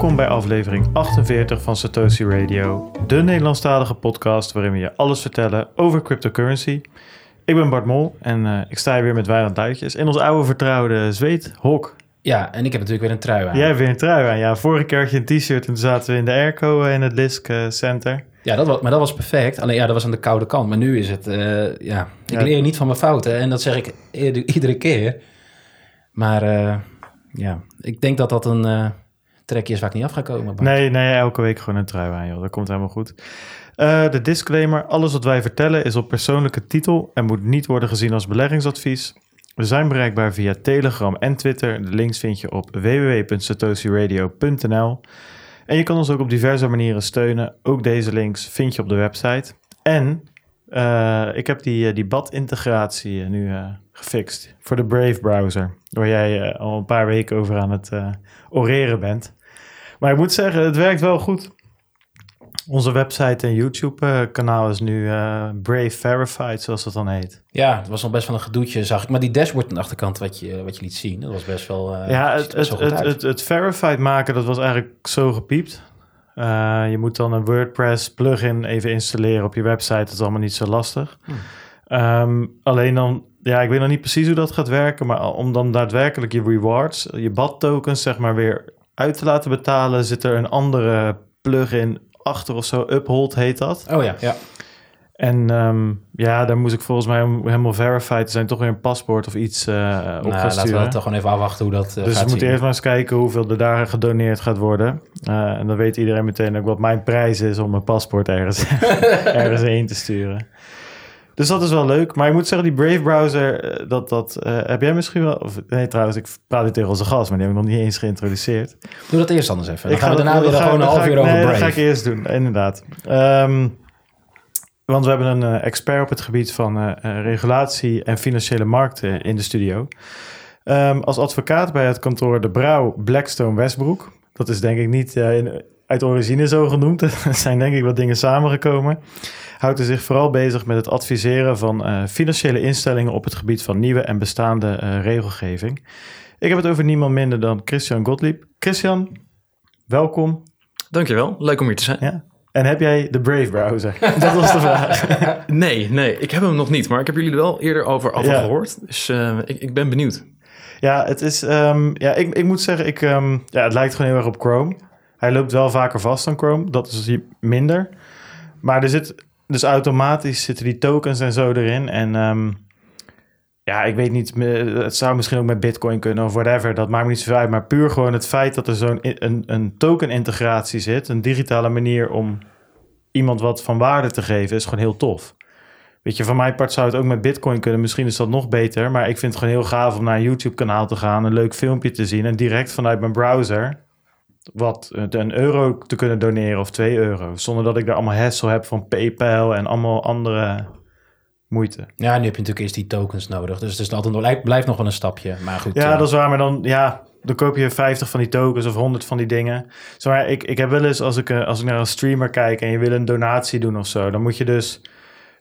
Welkom bij aflevering 48 van Satoshi Radio, de Nederlandstalige podcast waarin we je alles vertellen over cryptocurrency. Ik ben Bart Mol en uh, ik sta hier weer met Wijnand Duitjes in ons oude vertrouwde zweet Hok. Ja, en ik heb natuurlijk weer een trui aan. Jij hebt weer een trui aan. Ja, vorige keer had je een t-shirt en toen zaten we in de airco in het Lisk uh, Center. Ja, dat was, maar dat was perfect. Alleen ja, dat was aan de koude kant. Maar nu is het, uh, ja, ik ja. leer niet van mijn fouten. En dat zeg ik iedere keer. Maar ja, ik denk dat dat een trekje is waar ik niet af ga komen. Nee, nee, elke week gewoon een trui aan, joh. Dat komt helemaal goed. Uh, de disclaimer, alles wat wij vertellen is op persoonlijke titel en moet niet worden gezien als beleggingsadvies. We zijn bereikbaar via Telegram en Twitter. De links vind je op www.satoshiradio.nl. En je kan ons ook op diverse manieren steunen. Ook deze links vind je op de website. En uh, ik heb die, die BAT-integratie nu gefixt voor de Brave browser. Waar jij al een paar weken over aan het oreren bent. Maar ik moet zeggen, het werkt wel goed. Onze website en YouTube-kanaal is nu uh, Brave Verified, zoals dat dan heet. Ja, het was nog best wel een gedoetje, zag ik. Maar die dashboard aan de achterkant, wat je, wat je liet zien, dat was best wel. Uh, ja, het, het, het, het, het, Verified maken, dat was eigenlijk zo gepiept. Uh, je moet dan een WordPress plugin even installeren op je website. Dat is allemaal niet zo lastig. Hmm. Um, alleen dan, ja, ik weet nog niet precies hoe dat gaat werken, maar om dan daadwerkelijk je rewards, je BAT tokens, zeg maar weer uit te laten betalen, zit er een andere plugin achter of zo. Uphold heet dat. Oh ja, ja. En um, ja, daar moest ik volgens mij helemaal verified te zijn, toch weer een paspoort of iets uh, op nou, gaan. Laten we toch gewoon even afwachten hoe dat uh, Dus we moeten eerst maar eens kijken hoeveel er daar gedoneerd gaat worden. Uh, en dan weet iedereen meteen ook wat mijn prijs is om mijn paspoort ergens, ergens heen te sturen. Dus dat is wel leuk. Maar ik moet zeggen, die Brave browser, eh, dat, dat uh, heb jij misschien wel... Of, nee, trouwens, ik praat dit tegen onze gast, maar die heb ik nog niet eens geïntroduceerd. Doe dat eerst anders even. Dan ik gaan we daarna weer gewoon een half uur over nee, Brave. dat ga ik eerst doen, inderdaad. Um, want we hebben een uh, expert op het gebied van uh, regulatie en financiële markten in de studio. Um, als advocaat bij het kantoor De Brouw Blackstone Westbroek. Dat is denk ik niet in, uit origine zo genoemd. Er zijn denk ik wat dingen samengekomen houdt hij zich vooral bezig met het adviseren van uh, financiële instellingen op het gebied van nieuwe en bestaande uh, regelgeving. Ik heb het over niemand minder dan Christian Gottlieb. Christian, welkom. Dankjewel, leuk om hier te zijn. Ja. En heb jij de Brave browser? Dat was de vraag. nee, nee, ik heb hem nog niet, maar ik heb jullie er wel eerder over, over ja. gehoord. Dus uh, ik, ik, ben benieuwd. Ja, het is. Um, ja, ik, ik moet zeggen, ik, um, ja, het lijkt gewoon heel erg op Chrome. Hij loopt wel vaker vast dan Chrome, dat is minder. Maar er zit dus automatisch zitten die tokens en zo erin. En um, ja, ik weet niet, het zou misschien ook met Bitcoin kunnen of whatever. Dat maakt me niet zo uit. Maar puur gewoon het feit dat er zo'n een, een token-integratie zit, een digitale manier om iemand wat van waarde te geven, is gewoon heel tof. Weet je, van mijn part zou het ook met Bitcoin kunnen. Misschien is dat nog beter. Maar ik vind het gewoon heel gaaf om naar een YouTube-kanaal te gaan, een leuk filmpje te zien en direct vanuit mijn browser wat een euro te kunnen doneren of twee euro. Zonder dat ik daar allemaal hassle heb van PayPal en allemaal andere moeite. Ja, nu heb je natuurlijk eerst die tokens nodig. Dus het is altijd, blijft nog wel een stapje. Maar goed. Ja, uh, dat is waar. Maar dan, ja, dan koop je 50 van die tokens of 100 van die dingen. Ik, ik heb wel eens, als ik, als ik naar een streamer kijk en je wil een donatie doen of zo, dan moet je dus...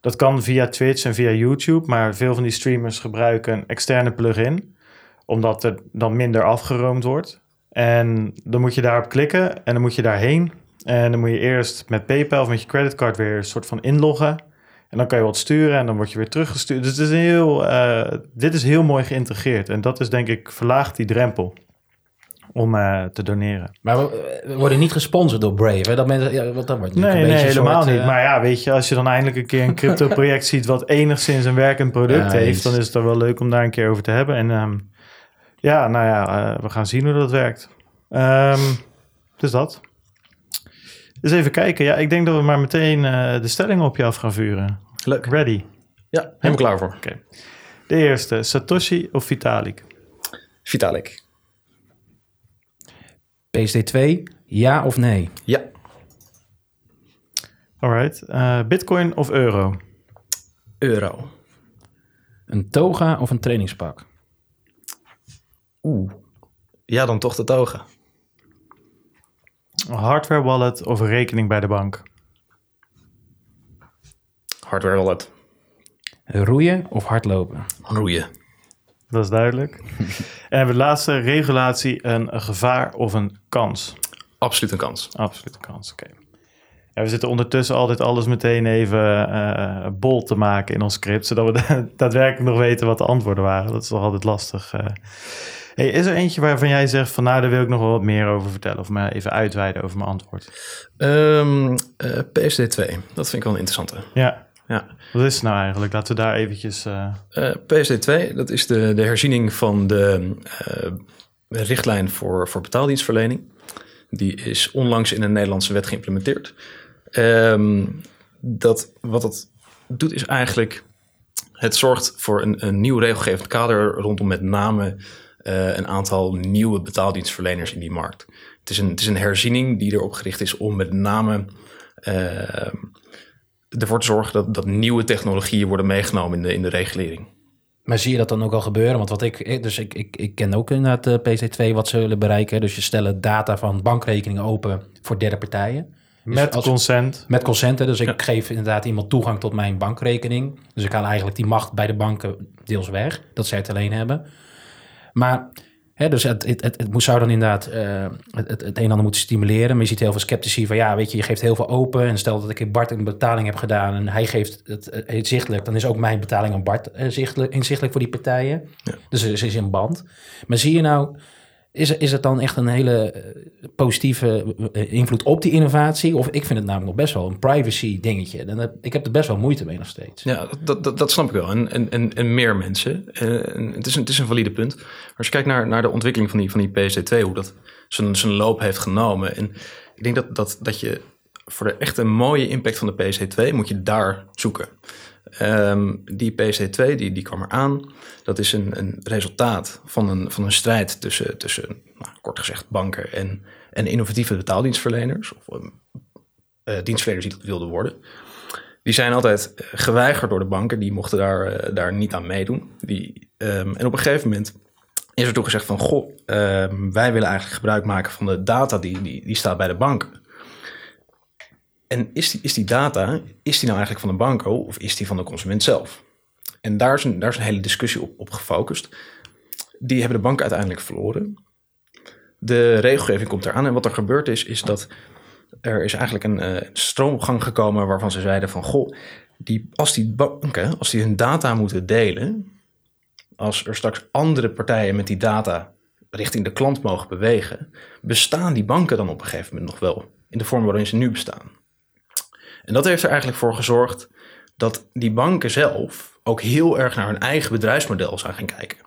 Dat kan via Twitch en via YouTube, maar veel van die streamers gebruiken een externe plugin, omdat er dan minder afgeroomd wordt. En dan moet je daarop klikken en dan moet je daarheen. En dan moet je eerst met PayPal of met je creditcard weer een soort van inloggen. En dan kan je wat sturen en dan word je weer teruggestuurd. Dus het is heel, uh, dit is heel mooi geïntegreerd. En dat is denk ik, verlaagt die drempel om uh, te doneren. Maar we, we, worden niet gesponsord door Brave. Hè? Dat, mensen, ja, wat, dat wordt nee, nee helemaal soort, niet. Uh... Maar ja, weet je, als je dan eindelijk een keer een crypto project ziet... wat enigszins een werkend product ja, heeft... dan is het er wel leuk om daar een keer over te hebben. En um, ja, nou ja, uh, we gaan zien hoe dat werkt. Um, dus dat. Dus even kijken. Ja, ik denk dat we maar meteen uh, de stellingen op je af gaan vuren. Leuk. Ready? Ja, helemaal klaar voor. Oké. Okay. De eerste, Satoshi of Vitalik? Vitalik. PSD2, ja of nee? Ja. Alright. Uh, Bitcoin of euro? Euro. Een toga of een trainingspak? Oeh. Ja, dan toch de toga. Hardware wallet of rekening bij de bank? Hardware wallet. Roeien of hardlopen? Roeien. Dat is duidelijk. en hebben we de laatste regulatie een, gevaar of een kans? absoluut een kans. Absoluut een kans, oké. Ja, we zitten ondertussen altijd alles meteen even uh, bol te maken in ons script, zodat we daadwerkelijk nog weten wat de antwoorden waren. Dat is toch altijd lastig. Uh. Hey, is er eentje waarvan jij zegt van nou, daar wil ik nog wel wat meer over vertellen of maar even uitweiden over mijn antwoord? Um, ehm, PSD2, dat vind ik wel een interessante. Ja. ja. Wat is het nou eigenlijk? Laten we daar eventjes... PSD2, dat is de, de herziening van de richtlijn voor, voor betaaldienstverlening. Die is onlangs in een Nederlandse wet geïmplementeerd. Um, dat, wat dat doet is eigenlijk... Het zorgt voor een, een nieuw regelgevend kader rondom met name uh, een aantal nieuwe betaaldienstverleners in die markt. Het is een, het is een herziening die erop gericht is om met name uh, ervoor te zorgen dat, dat nieuwe technologieën worden meegenomen in de, in de regulering. Maar zie je dat dan ook al gebeuren? Want wat ik, dus ik, ik, ik ken ook inderdaad de PC2 wat ze willen bereiken. Dus je stellen data van bankrekeningen open voor derde partijen. Dus met consent. Met consent. Dus ik geef inderdaad iemand toegang tot mijn bankrekening. Dus ik haal eigenlijk die macht bij de banken deels weg. Dat zij het alleen hebben. Maar Hè, dus het, het, het, het zou dan inderdaad uh, het, het, een en ander moeten stimuleren. Maar je ziet heel veel sceptici van ja, weet je, je geeft heel veel open. En stel dat ik Bart een betaling heb gedaan en hij geeft het, het zichtelijk, dan is ook mijn betaling aan Bart uh, zichtelijk, inzichtelijk voor die partijen. Ja. Dus er is een band. Maar zie je nou is, is het dan echt een hele eh, positieve eh, invloed op die innovatie? Of ik vind het namelijk nog best wel een privacy dingetje. En ik heb er best wel moeite mee nog steeds. Ja, dat, dat, dat snap ik wel. En, en, en, meer mensen. En het, is een, het is een valide punt. Maar als je kijkt naar, naar de ontwikkeling van die, van die PSD2, hoe dat zijn, zijn loop heeft genomen. En ik denk dat, dat, dat je voor de echt een mooie impact van de PC2 moet je daar zoeken. Um, die PC2 die, die kwam eraan. Dat is een, een resultaat van een, van een strijd tussen, tussen nou, kort gezegd, banken en, en innovatieve betaaldienstverleners. Of uh, dienstverleners die dat wilden worden. Die zijn altijd eh, geweigerd door de banken. Die mochten daar, uh, daar niet aan meedoen. Die, um, en op een gegeven moment is er toen gezegd van... goh, um, wij willen eigenlijk gebruik maken van de data die, die, die staat bij de banken. En is die, is die data, is die nou eigenlijk van de banco of is die van de consument zelf? En daar is een, daar is een hele discussie op, op gefocust. Die hebben de banken uiteindelijk verloren. De regelgeving komt eraan en wat er gebeurd is, is dat er is eigenlijk een uh, stroomgang gekomen waarvan ze zeiden van, goh, die, als die banken, als die hun data moeten delen, als er straks andere partijen met die data richting de klant mogen bewegen, bestaan die banken dan op een gegeven moment nog wel in de vorm waarin ze nu bestaan. En dat heeft er eigenlijk voor gezorgd dat die banken zelf ook heel erg naar hun eigen bedrijfsmodel zijn gaan kijken.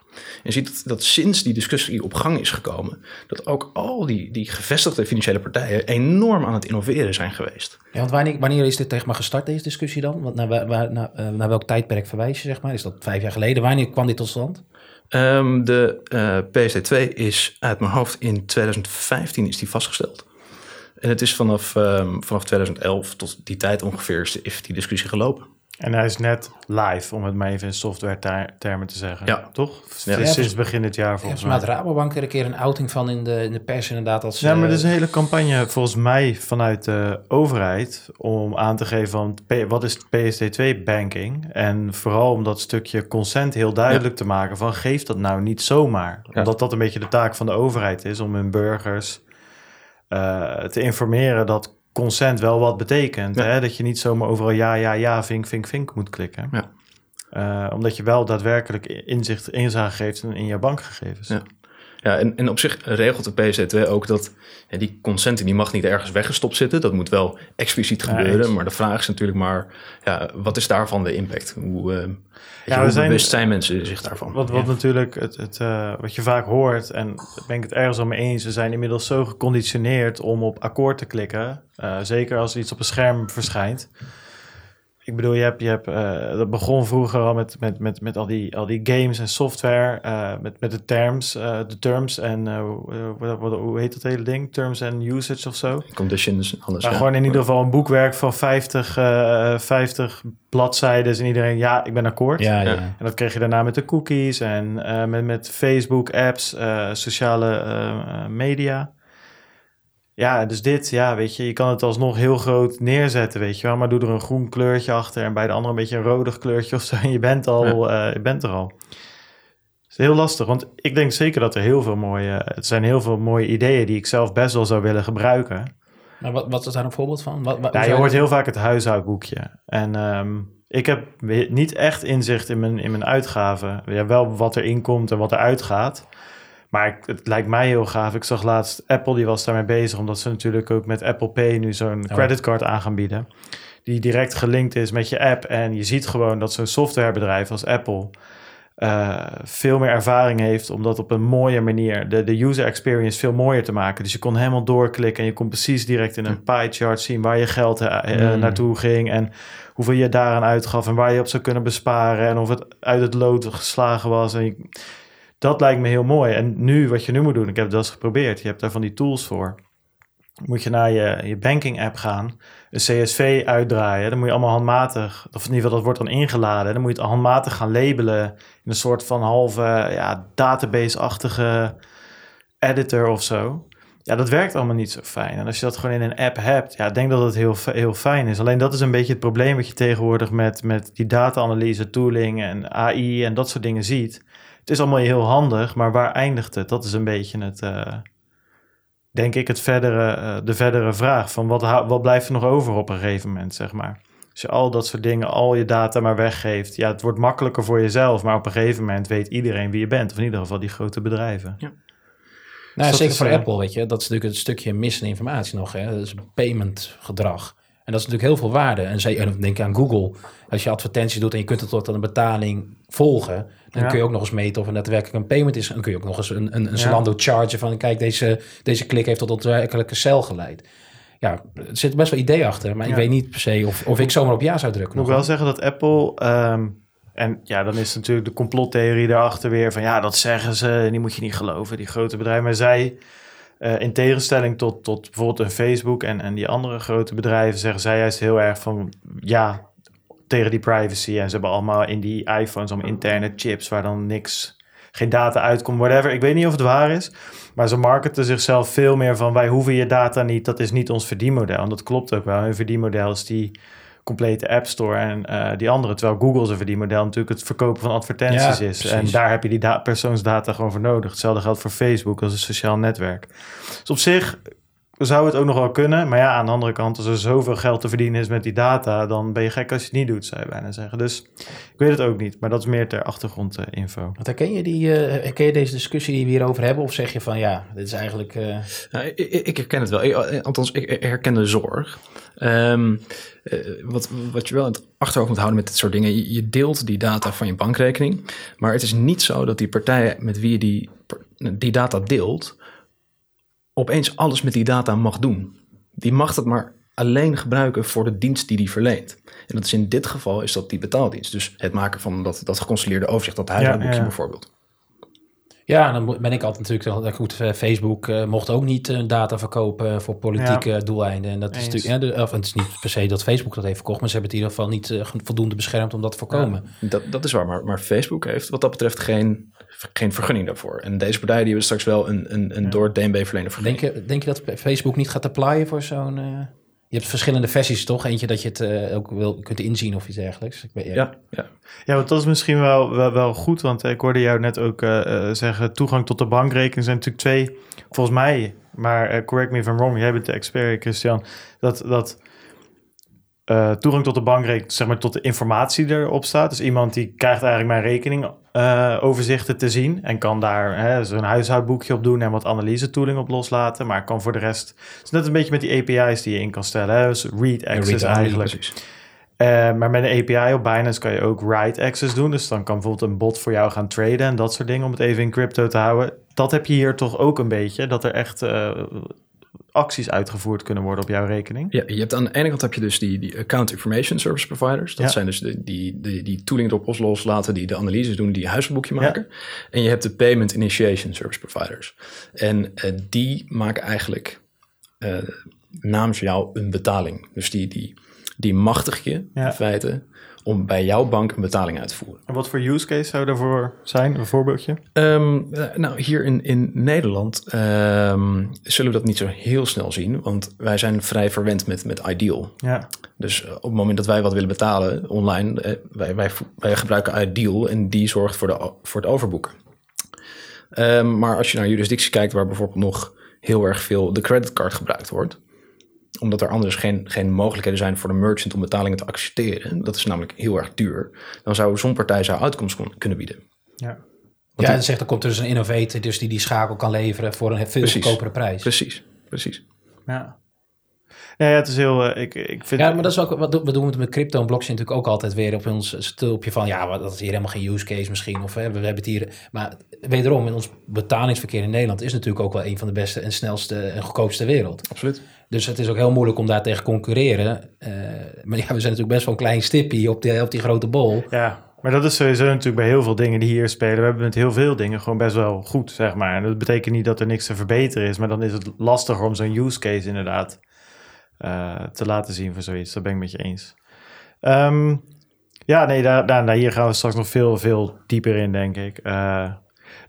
Je ziet dat, dat, sinds die discussie op gang is gekomen, dat ook al die, die gevestigde financiële partijen enorm aan het innoveren zijn geweest. Ja, want wanneer, wanneer is dit tegen maar gestart, deze discussie dan? Want naar, waar, naar, eh, naar welk tijdperk verwijs je, zeg maar? Is dat vijf jaar geleden? Wanneer kwam dit tot stand? Um, de uh, eh, PSD2 is uit mijn hoofd in 2015 is die vastgesteld. En het is vanaf, um, vanaf 2011 tot die tijd ongeveer is die discussie gelopen. En hij is net live, om het maar even in software termen te zeggen. Ja. Toch? Ja. Sinds begin dit jaar volgens ja, mij. Ja, Rabobank er een keer een outing van in de, in de pers inderdaad. Als, ja, maar er is een hele campagne volgens mij vanuit de overheid... om aan te geven van wat is PSD2 banking? En vooral om dat stukje consent heel duidelijk te maken van... geef dat nou niet zomaar. Omdat dat een beetje de taak van de overheid is om hun burgers te informeren dat consent wel wat betekent. Hè? Dat je niet zomaar overal ja, ja, ja, vink, vink, vink moet klikken. Ja. Uh, omdat je wel daadwerkelijk inzicht, inzage geeft in, in je bankgegevens. Ja. Ja, en, en op zich regelt de PZ2 ook dat ja, die consenten die mag niet ergens weggestopt zitten. Dat moet wel expliciet gebeuren. maar de vraag is natuurlijk maar, ja, wat is daarvan de impact? Hoe, uh, ja, hoe zijn, bewust zijn mensen zich daarvan? Wat, wat natuurlijk, het, het, uh, wat je vaak hoort, en daar ben ik het ergens al mee eens, we zijn inmiddels zo geconditioneerd om op akkoord te klikken. Uh, zeker als iets op een scherm verschijnt. Ik bedoel, je hebt, je hebt, uh, dat begon vroeger al met, met, met, met al, die, al die games en software, uh, met, met de terms, uh, de terms en wat, wat, hoe heet dat hele ding? Terms and usage of zo. Conditions, alles. Maar gewoon in ieder geval een boekwerk van 50, 50 bladzijden en iedereen, ja, ik ben akkoord. Ja, ja. En dat kreeg je daarna met de cookies en met, met Facebook, apps, sociale media. Ja, dus dit, ja, weet je, je kan het alsnog heel groot neerzetten, weet je wel. Maar doe er een groen kleurtje achter en bij de andere een beetje een rodig kleurtje of zo. En je bent, al, ja. uh, je bent er al. is heel lastig, want ik denk zeker dat er heel veel mooie... Het zijn heel veel mooie ideeën die ik zelf best wel zou willen gebruiken. Maar wat, wat is daar een voorbeeld van? Wat, je hoort heel vaak het huishoudboekje. En ehm, ik heb niet echt inzicht in mijn, in mijn uitgaven. Ja, wel wat er inkomt en wat er uitgaat. Maar ik- het lijkt mij heel gaaf. Ik zag laatst Apple, die was daarmee bezig... omdat ze natuurlijk ook met Apple Pay nu zo'n creditcard aan gaan bieden... die direct gelinkt is met je app. En je ziet gewoon dat zo'n softwarebedrijf als Apple... eh, veel meer ervaring heeft om dat op een mooie manier, de, de user experience veel mooier te maken. Dus je kon helemaal doorklikken en je kon precies direct in een pie chart zien waar je geld eh, eh, Mm. naartoe ging en hoeveel je daaraan uitgaf en waar je op zou kunnen besparen en of het uit het lood geslagen was. En je- dat lijkt me heel mooi. En nu, wat je nu moet doen, ik heb wel eens geprobeerd, je hebt daar van die tools voor. Moet je naar je, je banking app gaan, een CSV uitdraaien. Dan moet je allemaal handmatig, of in ieder geval dat wordt dan ingeladen. Dan moet je het handmatig gaan labelen in een soort van halve ja, database-achtige editor of zo. Ja, dat werkt allemaal niet zo fijn. En als je dat gewoon in een app hebt, ja, ik denk dat het heel, heel fijn is. Alleen dat is een beetje het probleem wat je tegenwoordig met, met die data-analyse, tooling en AI en dat soort dingen ziet. Het is allemaal heel handig, maar waar eindigt het? Dat is een beetje het, eh, denk ik, het verdere, eh, de verdere vraag. Van wat, wat blijft er nog over op een gegeven moment, zeg maar. Als je al dat soort dingen, al je data maar weggeeft. Ja, het wordt makkelijker voor jezelf, maar op een gegeven moment weet iedereen wie je bent. Of in ieder geval die grote bedrijven. Nou, Dus dat zeker is, voor Apple, weet je. Dat is natuurlijk een stukje missende informatie nog. Hè. Dat is payment gedrag. En dat is natuurlijk heel veel waarde. En zeker en denk aan Google. Als je advertenties doet en je kunt het tot een betaling volgen... dan Ja. kun je ook nog eens meten of het daadwerkelijk een payment is. En dan kun je ook nog eens een, een, een Ja. Zalando chargen van... kijk, deze, deze klik heeft tot een daadwerkelijke cel geleid. Ja, er zit best wel idee achter. Maar ik weet niet per se of, of ik zomaar op ja zou drukken. Moet nog. wel zeggen dat Apple. ehm, en ja, dan is natuurlijk de complottheorie daarachter weer van ja, dat zeggen ze die moet je niet geloven, die grote bedrijven. Maar zij, eh, in tegenstelling tot, tot bijvoorbeeld een Facebook en, en die andere grote bedrijven, zeggen zij juist heel erg van ja, tegen die privacy. En ze hebben allemaal in die iPhones allemaal interne chips waar dan niks, geen data uitkomt, whatever. Ik weet niet of het waar is, maar ze marketen zichzelf veel meer van wij hoeven je data niet, dat is niet ons verdienmodel. En dat klopt ook wel. Hun verdienmodel is die complete App Store en eh, die andere. Terwijl Google zijn verdienmodel natuurlijk het verkopen van advertenties Ja, is. precies. En daar heb je die da- persoonsdata gewoon voor nodig. Hetzelfde geldt voor Facebook als een sociaal netwerk. Dus op zich zou het ook nog wel kunnen. Maar ja, aan de andere kant, als er zoveel geld te verdienen is met die data, dan ben je gek als je het niet doet, zou je bijna zeggen. Dus ik weet het ook niet, maar dat is meer ter achtergrondinfo. Want herken je, die, eh, herken je deze discussie die we hierover hebben? Of zeg je van ja, dit is eigenlijk... eh, Nou, ik, ik ik herken het wel. Ik- eh, althans, ik herken de zorg. Ehm, eh, wat, wat je wel in het achterhoofd moet houden met dit soort dingen. Je, je deelt die data van je bankrekening. Maar het is niet zo dat die partijen met wie je die, die data deelt... opeens alles met die data mag doen. Die mag dat maar alleen gebruiken voor de dienst die die verleent. En dat is in dit geval is dat die betaaldienst. Dus het maken van dat, dat geconsoleerde overzicht, dat huishoudboekje ja, ja. bijvoorbeeld. Ja, dan ben ik altijd natuurlijk... Goed, eh, Facebook eh, mocht ook niet eh, data verkopen voor politieke doeleinden. En dat is natuurlijk... Ja, de- of, het is niet per se dat Facebook dat heeft verkocht... maar ze hebben het in ieder geval niet voldoende beschermd om dat te voorkomen. Dat, dat is waar, maar, maar Facebook heeft wat dat betreft geen, geen vergunning daarvoor. En deze partijen die hebben straks wel een, een, een door DNB verleende vergunning. Denk, je, denk je dat Facebook niet gaat applyen voor zo'n... je hebt verschillende versies, toch? Eentje dat je het eh, ook wil, kunt inzien of iets dergelijks. Ik ja. Ja, ja. Want dat is misschien wel, wel, goed, want ik hoorde jou net ook eh, eh, zeggen, toegang tot de bankrekening zijn natuurlijk twee, volgens mij, maar correct me if I'm wrong, jij bent de expert, Christian, dat, dat eh, toegang tot de bankrekening, zeg maar tot de informatie die erop staat. Dus iemand die krijgt eigenlijk mijn rekening eh, overzichten te zien en kan daar hè, zo'n huishoudboekje op doen en wat analyse tooling op loslaten, maar kan voor de rest, het is net een beetje met die API's die je in kan stellen, hè, dus read access eigenlijk. Eh, maar met een API op Binance kan je ook write access doen. Dus dan kan bijvoorbeeld een bot voor jou gaan traden en dat soort dingen om het even in crypto te houden. Dat heb je hier toch ook een beetje, dat er echt acties uitgevoerd kunnen worden op jouw rekening. Ja, je hebt aan de ene kant heb je dus die, die account information service providers. Dat Ja. zijn dus de, die, die, die tooling erop loslaten, die de analyses doen, die een huishoudboekje maken. En je hebt de payment initiation service providers. En eh, die maken eigenlijk eh, namens jou een betaling. Dus die, die, die machtig je in feite om bij jouw bank een betaling uit te voeren. En wat voor use case zou daarvoor zijn? Een voorbeeldje? Ehm, eh, nou, hier in, in Nederland ehm, zullen we dat niet zo heel snel zien, want wij zijn vrij verwend met, met Ideal. Ja, Dus eh, op het moment dat wij wat willen betalen online, eh, wij, wij, wij gebruiken Ideal en die zorgt voor, de, voor het overboeken. Ehm, maar als je naar jurisdictie kijkt waar bijvoorbeeld nog heel erg veel de creditcard gebruikt wordt, omdat er anders geen, geen mogelijkheden zijn voor de merchant om betalingen te accepteren, dat is namelijk heel erg duur, dan zou zo'n partij zou uitkomst kon- kunnen bieden. Ja. ja, dan zegt er komt er dus een innovator dus die die schakel kan leveren voor een veel Precies. goedkopere prijs. Precies, precies. Ja. Ja, ja, het is heel... eh, ik, ik vind Ja, maar dat is ook wat doen- we doen het met crypto en blockchain natuurlijk ook altijd weer op ons stulpje van ja, wat- dat is hier helemaal geen use case misschien of hè, we, we hebben het hier. Maar wederom in ons betalingsverkeer in Nederland is natuurlijk ook wel een van de beste en snelste en goedkoopste wereld. Absoluut. Dus het is ook heel moeilijk om daar tegen te concurreren. Eh, maar ja, we zijn natuurlijk best wel een klein stipje op die, grote bol. Ja, maar dat is sowieso natuurlijk bij heel veel dingen die hier spelen. We hebben met heel veel dingen gewoon best wel goed, zeg maar. En dat betekent niet dat er niks te verbeteren is, maar dan is het lastiger om zo'n use case inderdaad eh, te laten zien voor zoiets. Dat ben ik met je eens. Ehm, ja, nee, daar, daar, daar, hier gaan we straks nog veel, veel dieper in, denk ik. Eh,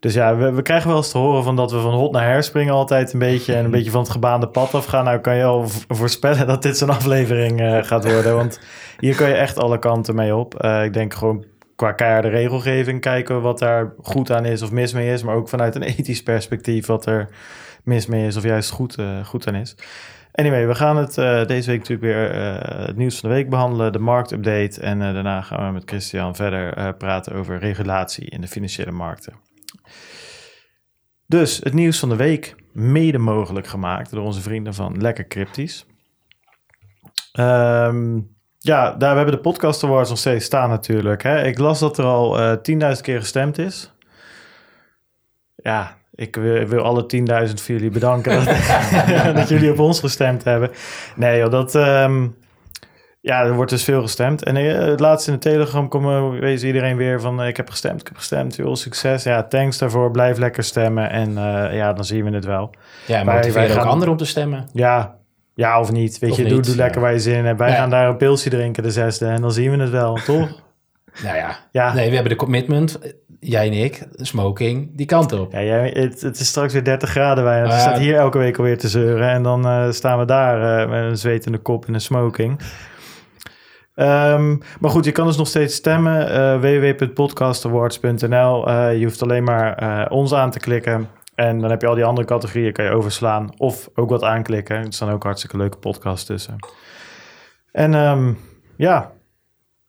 dus ja, we, we krijgen wel eens te horen van dat we van hot naar her springen altijd een beetje en een beetje van het gebaande pad afgaan. Nou kan je al voorspellen dat dit zo'n aflevering eh, gaat worden, want hier kan je echt alle kanten mee op. Eh, ik denk gewoon qua keiharde regelgeving kijken wat daar goed aan is of mis mee is, maar ook vanuit een ethisch perspectief wat er mis mee is of juist goed, eh, goed aan is. Anyway, we gaan het deze week natuurlijk weer het nieuws van de week behandelen, de marktupdate. En daarna gaan we met Christian verder praten over regulatie in de financiële markten. Dus het nieuws van de week, mede mogelijk gemaakt door onze vrienden van Lekker Cryptisch. Ehm, ja, daar we hebben de podcast awards nog steeds staan natuurlijk. Hè? Ik las dat er al eh 10.000 keer gestemd is. Ja, ik wil, wil alle 10.000 voor jullie bedanken dat, dat jullie op ons gestemd hebben. Nee joh, dat... ehm, ja, er wordt dus veel gestemd. En eh, het laatste in de Telegram kwam wees iedereen weer van... eh, ik heb gestemd, ik heb gestemd, joh, succes. Ja, thanks daarvoor, blijf lekker stemmen. En eh, ja, dan zien we het wel. Ja, Wij- motiveer wij ook gaan- anderen om te stemmen. Ja, ja of niet. Weet Of je, doe, niet, doe lekker ja. waar je zin in hebt. Wij gaan daar een pilsje drinken de zesde en dan zien we het wel, toch? Nou ja. Ja. Nee, we hebben de commitment. Jij en ik, smoking, die kant op. Ja, jij, het, het is straks weer 30 graden bij. Je Ah, staat hier elke week alweer te zeuren. En dan eh, staan we daar eh, met een zwetende kop in een smoking. Ehm, maar goed, je kan dus nog steeds stemmen. eh www.podcastawards.nl Eh, Je hoeft alleen maar eh, ons aan te klikken. En dan heb je al die andere categorieën kan je overslaan. Of ook wat aanklikken. Er staan ook hartstikke leuke podcasts tussen. En ehm, ja,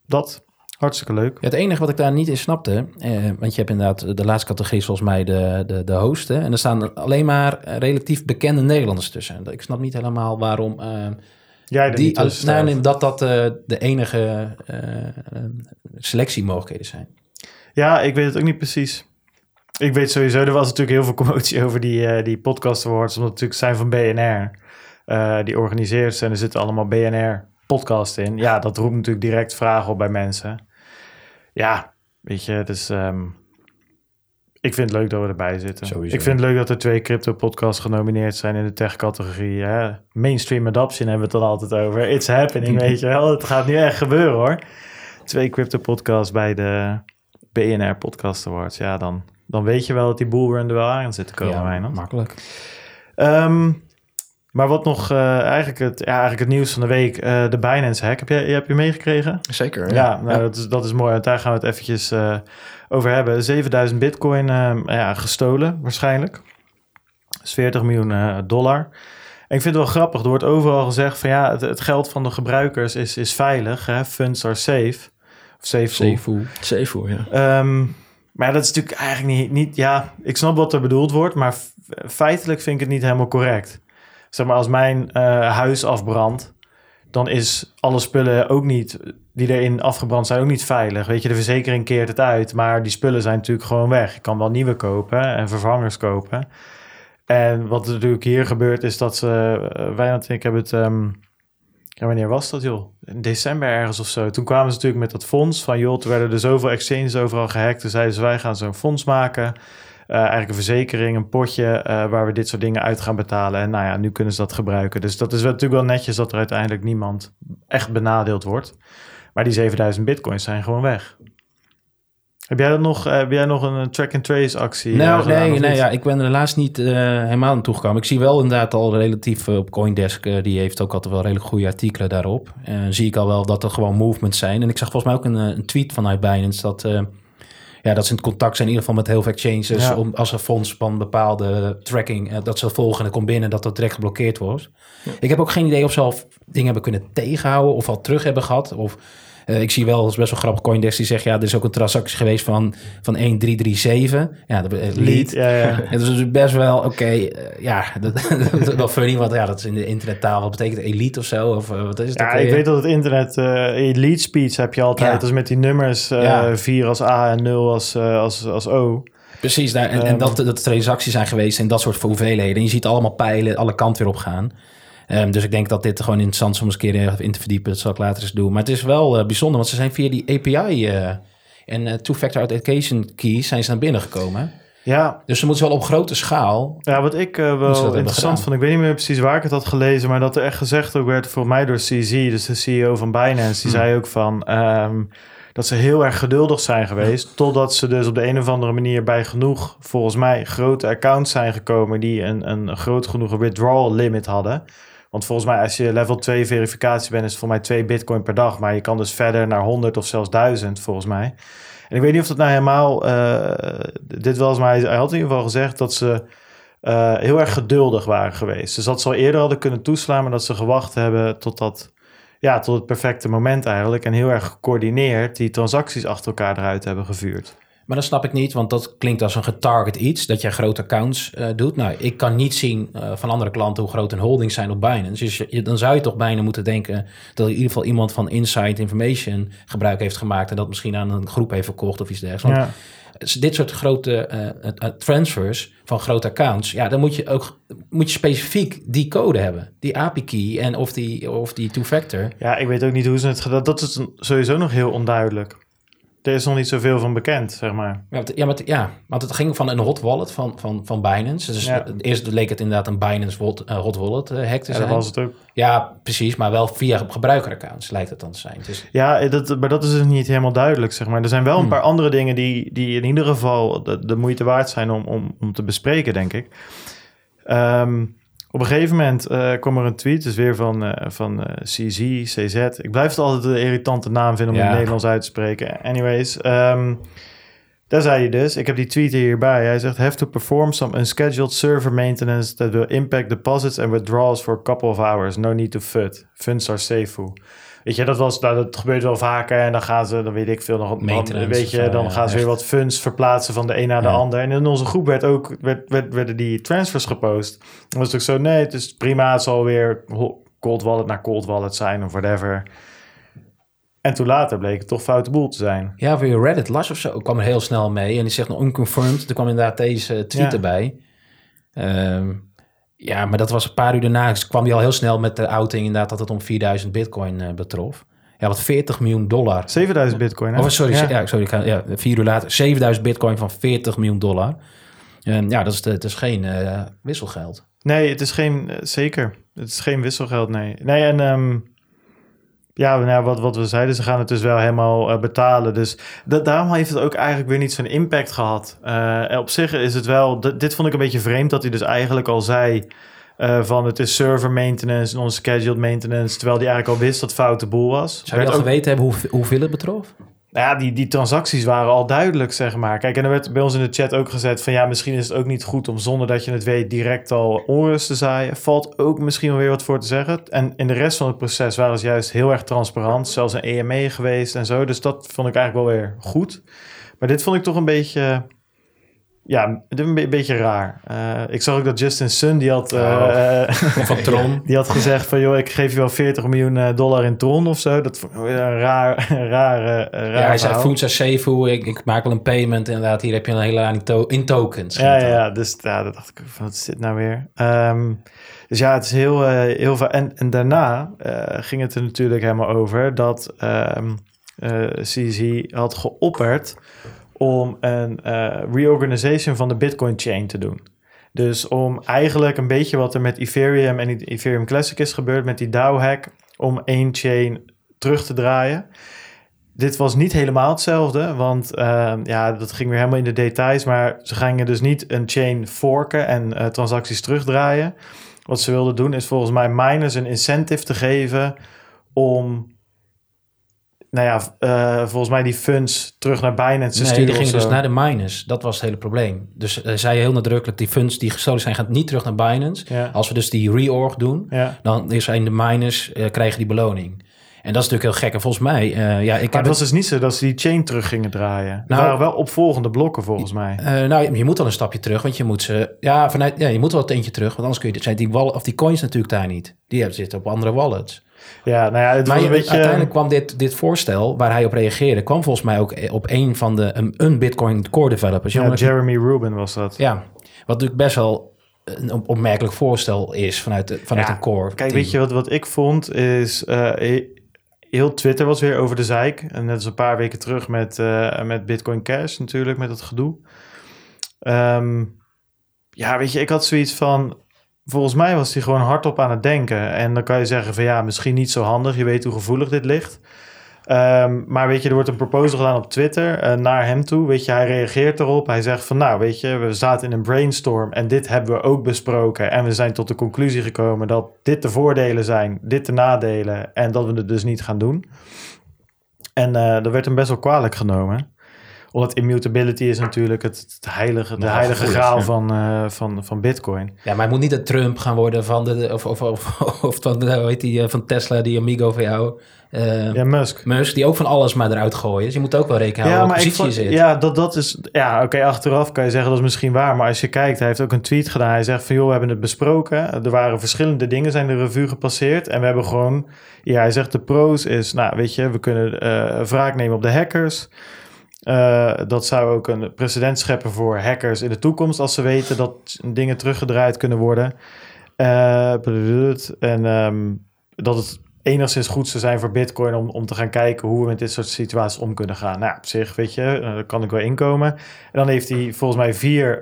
dat. Hartstikke leuk. Het enige wat ik daar niet in snapte, eh, want je hebt inderdaad de laatste categorie volgens mij de, de, de hosten. En er staan alleen maar relatief bekende Nederlanders tussen. Ik snap niet helemaal waarom Jij die, niet tussen nou, nee, dat dat eh, de enige eh, selectiemogelijkheden zijn. Ja, ik weet het ook niet precies. Ik weet sowieso, er was natuurlijk heel veel commotie over die, eh, die podcast awards, omdat het natuurlijk zijn van BNR. die organiseert en er zitten allemaal BNR podcasts in. Ja, dat roept natuurlijk direct vragen op bij mensen. Ja, weet je, dus ehm, ik vind het leuk dat we erbij zitten. Sowieso. Ik vind het leuk dat er twee crypto podcasts genomineerd zijn in de tech categorie. Hè? Mainstream adoption hebben we het dan altijd over. It's happening, weet je wel. Het gaat nu echt gebeuren hoor. Twee crypto podcasts bij de BNR Podcast Awards. Ja, dan, dan weet je wel dat die bullrun er wel aan zit te komen, ja, Wijnand. makkelijk. Ehm, maar wat nog eh, eigenlijk, het, ja, eigenlijk het nieuws van de week, eh, de Binance hack. Heb je, heb je meegekregen? Zeker. Ja, nou, Dat, is, dat is mooi. Want daar gaan we het eventjes eh, over hebben. 7000 bitcoin eh, ja, gestolen waarschijnlijk. Dat is 40 miljoen eh, dollar. En ik vind het wel grappig. Er wordt overal gezegd van ja, het, het geld van de gebruikers is, is veilig. Hè? Funds are safe. Of safe. Zeevoer, ja. Ehm, maar dat is natuurlijk eigenlijk niet, niet... Ja, ik snap wat er bedoeld wordt, maar feitelijk vind ik het niet helemaal correct. Zeg maar, als mijn eh, huis afbrandt, dan is alle spullen ook niet... die erin afgebrand zijn, ook niet veilig. Weet je, de verzekering keert het uit, maar die spullen zijn natuurlijk gewoon weg. Ik kan wel nieuwe kopen en vervangers kopen. En wat er natuurlijk hier gebeurt, is dat ze... Wijnand en ik hebben het... ehm, wanneer was dat, joh? In december ergens of zo. Toen kwamen ze natuurlijk met dat fonds van, joh, toen werden er zoveel exchanges overal gehackt. Toen zeiden ze, wij gaan zo'n fonds maken. Eh, eigenlijk een verzekering, een potje eh, waar we dit soort dingen uit gaan betalen. En nou ja, nu kunnen ze dat gebruiken. Dus dat is natuurlijk wel netjes dat er uiteindelijk niemand echt benadeeld wordt. Maar die 7000 bitcoins zijn gewoon weg. Heb jij, dat nog, eh, heb jij nog een track-and-trace actie? eh, Nou, gedaan, nee, nee ja, ik ben er helaas niet eh, helemaal aan toegekomen. Ik zie wel inderdaad al relatief op Coindesk, die heeft ook altijd wel redelijk goede artikelen daarop. En zie ik al wel dat er gewoon movements zijn. En ik zag volgens mij ook een, een tweet vanuit Binance dat... ja, dat ze in contact zijn in ieder geval met heel veel exchanges. Ja. Om, als er fonds van bepaalde tracking, dat ze volgen en komt binnen, dat dat direct geblokkeerd wordt. Ik heb ook geen idee of ze al dingen hebben kunnen tegenhouden of al terug hebben gehad. Of eh, ik zie wel, is best wel grappig, Coindesk die zegt, ja, er is ook een transactie geweest van, van 1337. Ja, dat, eh, lead. Lead, ja, ja. Dat is dus best wel, oké, eh, ja, dat, dat is wel funny, want ja, dat is in de internettaal, wat betekent elite of zo? Of wat is het? Ja, ik weet dat het internet, lead speech heb je altijd. Ja. Dus met die nummers, eh Ja. 4 als A en 0 als, als, als O. Precies, daar, en, en Ehm. dat, dat transacties zijn geweest en dat soort hoeveelheden. En je ziet allemaal pijlen, alle kanten weer op gaan. Ehm, dus ik denk dat dit gewoon interessant is om eens een keer in te verdiepen. Dat zal ik later eens doen. Maar het is wel eh, bijzonder, want ze zijn via die API eh, en eh, two-factor authentication keys zijn ze naar binnen gekomen. Ja, Dus ze moeten wel op grote schaal. ja wat ik eh, wel interessant vond, ik weet niet meer precies waar ik het had gelezen, maar dat er echt gezegd ook werd voor mij door CZ, dus de CEO van Binance, die Hmm. zei ook van ehm, dat ze heel erg geduldig zijn geweest, totdat ze dus op de een of andere manier bij genoeg, volgens mij, grote accounts zijn gekomen die een, een groot genoeg withdrawal limit hadden. Want volgens mij, als je level 2 verificatie bent, is het voor mij 2 bitcoin per dag. Maar je kan dus verder naar 100 of zelfs 1000, volgens mij. En ik weet niet of dat nou helemaal eh, dit was, maar hij, had in ieder geval gezegd dat ze eh, heel erg geduldig waren geweest. Dus dat ze al eerder hadden kunnen toeslaan, maar dat ze gewacht hebben tot dat, ja, tot het perfecte moment eigenlijk. En heel erg gecoördineerd die transacties achter elkaar eruit hebben gevuurd. Maar dat snap ik niet, want dat klinkt als een getarget iets, dat je grote accounts eh, doet. Nou, ik kan niet zien eh, van andere klanten hoe groot hun holdings zijn op Binance. Dus je, dan zou je toch bijna moeten denken dat in ieder geval iemand van Inside Information gebruik heeft gemaakt en dat misschien aan een groep heeft verkocht of iets dergelijks. Want dit soort grote eh, transfers van grote accounts, ja, dan moet je ook moet je specifiek die code hebben, die API-key en of die, of die two-factor. ja, ik weet ook niet hoe ze het gedaan Dat is sowieso nog heel onduidelijk. Er is nog niet zoveel van bekend, zeg maar. Ja, want, ja, maar ja, want het ging van een hot wallet van, van, van Binance. Dus Ja. eerst leek het inderdaad een Binance hot, eh, hot wallet eh, hack te Ja, zijn. dat was het ook. Ja, precies, maar wel via gebruikeraccounts lijkt het dan te zijn. Dus, Ja, dat, maar dat is dus niet helemaal duidelijk, zeg maar. Er zijn wel een Hmm. paar andere dingen die, die in ieder geval de, de moeite waard zijn om, om, om te bespreken, denk ik. Ehm, op een gegeven moment kwam er een tweet, dus weer van, eh, van eh, CZ, CZ. Ik blijf het altijd een irritante naam vinden om Ja. in het Nederlands uit te spreken. Anyways, ehm, daar zei hij dus, ik heb die tweet hierbij. Hij zegt, have to perform some unscheduled server maintenance that will impact deposits and withdrawals for a couple of hours. No need to FUD. Funds are safe. Weet je, dat, was, nou, dat gebeurt wel vaker en dan gaan ze, dan weet ik veel, nog dan, Maintenance weet je, dan ja, gaan ze weer wat funds verplaatsen van de een naar de Ja. ander. En in onze groep werd ook, werd, werd, werden die transfers gepost. Dan was het ook zo, nee, het is prima, het zal weer cold wallet naar cold wallet zijn of whatever. En toen later bleek het toch foute boel te zijn. ja, weer Reddit las of zo kwam er heel snel mee. En die zegt nog unconfirmed. Er kwam inderdaad deze tweet Ja. erbij. Ehm, ja, maar dat was een paar uur daarna. Dus kwam hij al heel snel met de outing inderdaad dat het om 4000 bitcoin eh, betrof. Ja, wat 40 miljoen dollar. 7000 bitcoin, hè? Oh, sorry, Ja. ja. sorry ga- ja, vier uur later. 7000 bitcoin van 40 miljoen dollar. En ja, dat is, het is geen eh, wisselgeld. Nee, het is geen, eh, zeker. Het is geen wisselgeld, nee. Nee, en ehm, ja, nou, wat, wat we zeiden, ze gaan het dus wel helemaal eh, betalen. Dus da- daarom heeft het ook eigenlijk weer niet zo'n impact gehad. Eh, op zich is het wel, dit vond ik een beetje vreemd, dat hij dus eigenlijk al zei eh, van het is server maintenance en unscheduled maintenance, terwijl hij eigenlijk al wist dat het foute boel was. Zou je al ook- geweten hebben hoe, hoeveel het betrof? Nou ja, die, die transacties waren al duidelijk, zeg maar. Kijk, en er werd bij ons in de chat ook gezet van... ja, misschien is het ook niet goed om zonder dat je het weet... direct al onrust te zaaien. Valt ook misschien wel weer wat voor te zeggen. En in de rest van het proces waren ze juist heel erg transparant. Zelfs een EME geweest en zo. Dus dat vond ik eigenlijk wel weer goed. Maar dit vond ik toch een beetje... Ja, een be- beetje raar. Eh, ik zag ook dat Justin Sun, die had... eh, Van Tron? die had gezegd van... joh, ik geef je wel 40 miljoen eh, dollar in Tron of zo. Dat vond ik een raar, raar, raar Ja, hij zei. Food Sefu, ik, ik maak wel een payment. Inderdaad, hier heb je een hele lading to in tokens. Ja, ja, ja, dus ja, dat dacht ik van, wat is dit nou weer? Ehm, dus ja, het is heel, heel veel. En, en daarna ging het er natuurlijk helemaal over dat ehm eh, CZ had geopperd om een eh, reorganization van de Bitcoin chain te doen. Dus om eigenlijk een beetje wat er met Ethereum en Ethereum Classic is gebeurd met die DAO-hack, om één chain terug te draaien. Dit was niet helemaal hetzelfde, want ehm, ja, dat ging weer helemaal in de details. Maar ze gingen dus niet een chain forken en eh, transacties terugdraaien. Wat ze wilden doen is volgens mij miners een incentive te geven om nou ja, eh, volgens mij die funds terug naar Binance Nee, sturen die gingen dus naar de miners. Dat was het hele probleem. Dus hij zei heel nadrukkelijk, die funds die gestolen zijn, gaan niet terug naar Binance. Ja. Als we dus die reorg doen, Ja. dan zijn de miners, eh, krijgen die beloning. En dat is natuurlijk heel gek. En volgens mij, ja, ik Maar heb het was dus niet zo dat ze die chain terug gingen draaien. Nou- waren wel opvolgende blokken volgens mij. Nou, je moet al een stapje terug, want je moet ze... Ja, vanuit, ja je moet wel het eentje terug, want anders kun je... Zijn die, wallet, of die coins natuurlijk daar niet. Die hebben- zitten op andere wallets. Ja, nou ja, het Maar je- een beetje... uiteindelijk kwam dit, dit voorstel, waar hij op reageerde... kwam volgens mij ook op een van de... een, een Bitcoin core developers. ja, Jeremy Rubin was dat. Ja, wat natuurlijk best wel een op- opmerkelijk voorstel is vanuit, de, vanuit Ja, een core. Kijk, team. weet je wat, wat ik vond is... eh, he- heel Twitter was weer over de zeik. En net als een paar weken terug met, eh, met Bitcoin Cash natuurlijk, met dat gedoe. Ehm, ja, weet je, ik had zoiets van... Volgens mij was hij gewoon hardop aan het denken. En dan kan je zeggen van ja, misschien niet zo handig. Je weet hoe gevoelig dit ligt. Ehm, maar weet je, er wordt een proposal gedaan op Twitter eh, naar hem toe. Weet je, hij reageert erop. Hij zegt van nou, weet je, we zaten in een brainstorm en dit hebben we ook besproken. En we zijn tot de conclusie gekomen dat dit de voordelen zijn, dit de nadelen en dat we het dus niet gaan doen. En eh dat werd hem best wel kwalijk genomen. Omdat immutability is natuurlijk het, het heilige, de heilige graal ja. van, eh, van, van Bitcoin. Ja, maar hij moet niet de Trump gaan worden van de... Of, of, of, of van, hoe heet die, eh, van Tesla, die amigo van jou. eh, Ja, Musk. Musk, die ook van alles maar eruit gooien. Dus je moet ook wel rekenen houden ik positie je zit. Ja, dat, dat is. Ja, oké, achteraf kan je zeggen dat is misschien waar. Maar als je kijkt, hij heeft ook een tweet gedaan. Hij zegt van joh, we hebben het besproken. Er waren verschillende dingen, zijn de revue gepasseerd. En we hebben gewoon. Ja, hij zegt de pro's is, nou weet je, we kunnen eh wraak nemen op de hackers. Eh, dat zou ook een precedent scheppen voor hackers in de toekomst als ze weten dat dingen teruggedraaid kunnen worden. Eh, en ehm, dat het enigszins goed zou zijn voor Bitcoin om, om te gaan kijken hoe we met dit soort situaties om kunnen gaan. Nou, op zich, weet je, eh, daar kan ik wel inkomen. En dan heeft hij volgens mij vier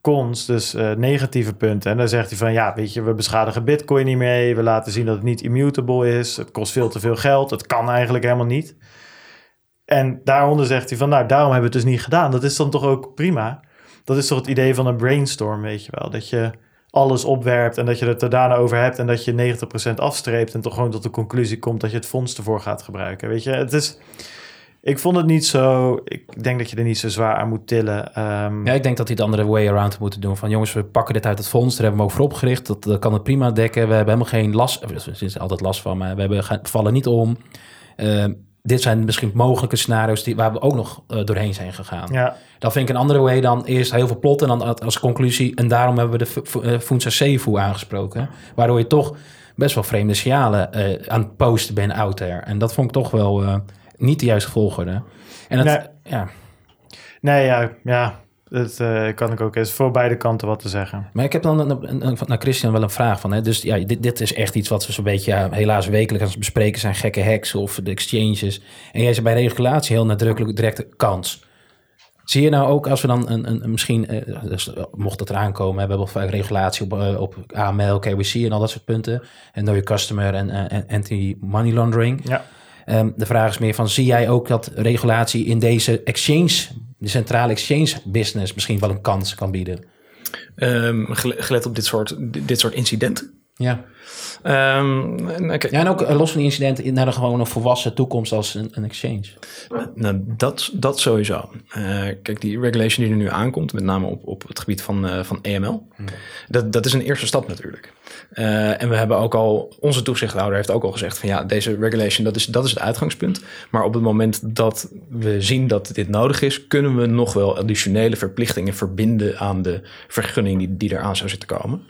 cons, dus negatieve punten. En dan zegt hij van, ja, weet je, we beschadigen Bitcoin niet mee. We laten zien dat het niet immutable is. Het kost veel te veel geld. Het kan eigenlijk helemaal niet. En daaronder zegt hij van, nou, daarom hebben we het dus niet gedaan. Dat is dan toch ook prima. Dat is toch het idee van een brainstorm, weet je wel. Dat je alles opwerpt en dat je het er daarna over hebt... en dat je 90% afstreept en toch gewoon tot de conclusie komt... dat je het fonds ervoor gaat gebruiken, weet je. Het is... Ik vond het niet zo... Ik denk dat je er niet zo zwaar aan moet tillen. Ehm, Ja, ik denk dat hij het andere way around moeten doen. Van jongens, we pakken dit uit het fonds. Daar hebben we ook voor opgericht. Dat, dat kan het prima dekken. We hebben helemaal geen last. Er is altijd last van, maar we hebben, vallen niet om. Ehm, dit zijn misschien mogelijke scenario's die, waar we ook nog eh, doorheen zijn gegaan. ja, Dan vind ik een andere way dan eerst heel veel plot en dan als- conclusie. En daarom hebben we de eh, Funza Sefu aangesproken. Waardoor je toch best wel vreemde signalen eh, aan het posten bent out there. En dat vond ik toch wel niet de juiste volgorde. En het, Nee. ja. nee, ja, ja dat eh, kan ik ook. Is voor beide kanten wat te zeggen. Maar ik heb dan een- een- naar Christian wel een vraag van. Hè? Dus ja, dit, dit is echt iets wat we zo'n beetje ja, helaas wekelijks aan het bespreken zijn. Gekke hacks of de exchanges. En jij zei bij regulatie heel nadrukkelijk directe kans. Zie je nou ook als we dan een, een, misschien, eh, dus, eh, mocht het eraan komen, we hebben vaak regulatie op, op AML, KYC en al dat soort punten. En your customer en en anti-money laundering. Ja. Ehm, de vraag is meer van, zie jij ook dat regulatie in deze exchange, de centrale exchange business misschien wel een kans kan bieden? Ehm, gele- gelet op dit soort, dit soort incidenten. Ja. Ehm, Ja, en ook eh, los van die incidenten naar een gewoon een volwassen toekomst als een, een exchange. Nou, dat, dat sowieso. Eh, kijk, die regulation die er nu aankomt, met name op, op het gebied van, eh, van EML, dat, dat is een eerste stap natuurlijk. Eh, en we hebben ook al, onze toezichthouder heeft ook al gezegd van ja, deze regulation, dat is, dat is het uitgangspunt. Maar op het moment dat we zien dat dit nodig is, kunnen we nog wel additionele verplichtingen verbinden aan de vergunning die, die eraan zou zitten komen.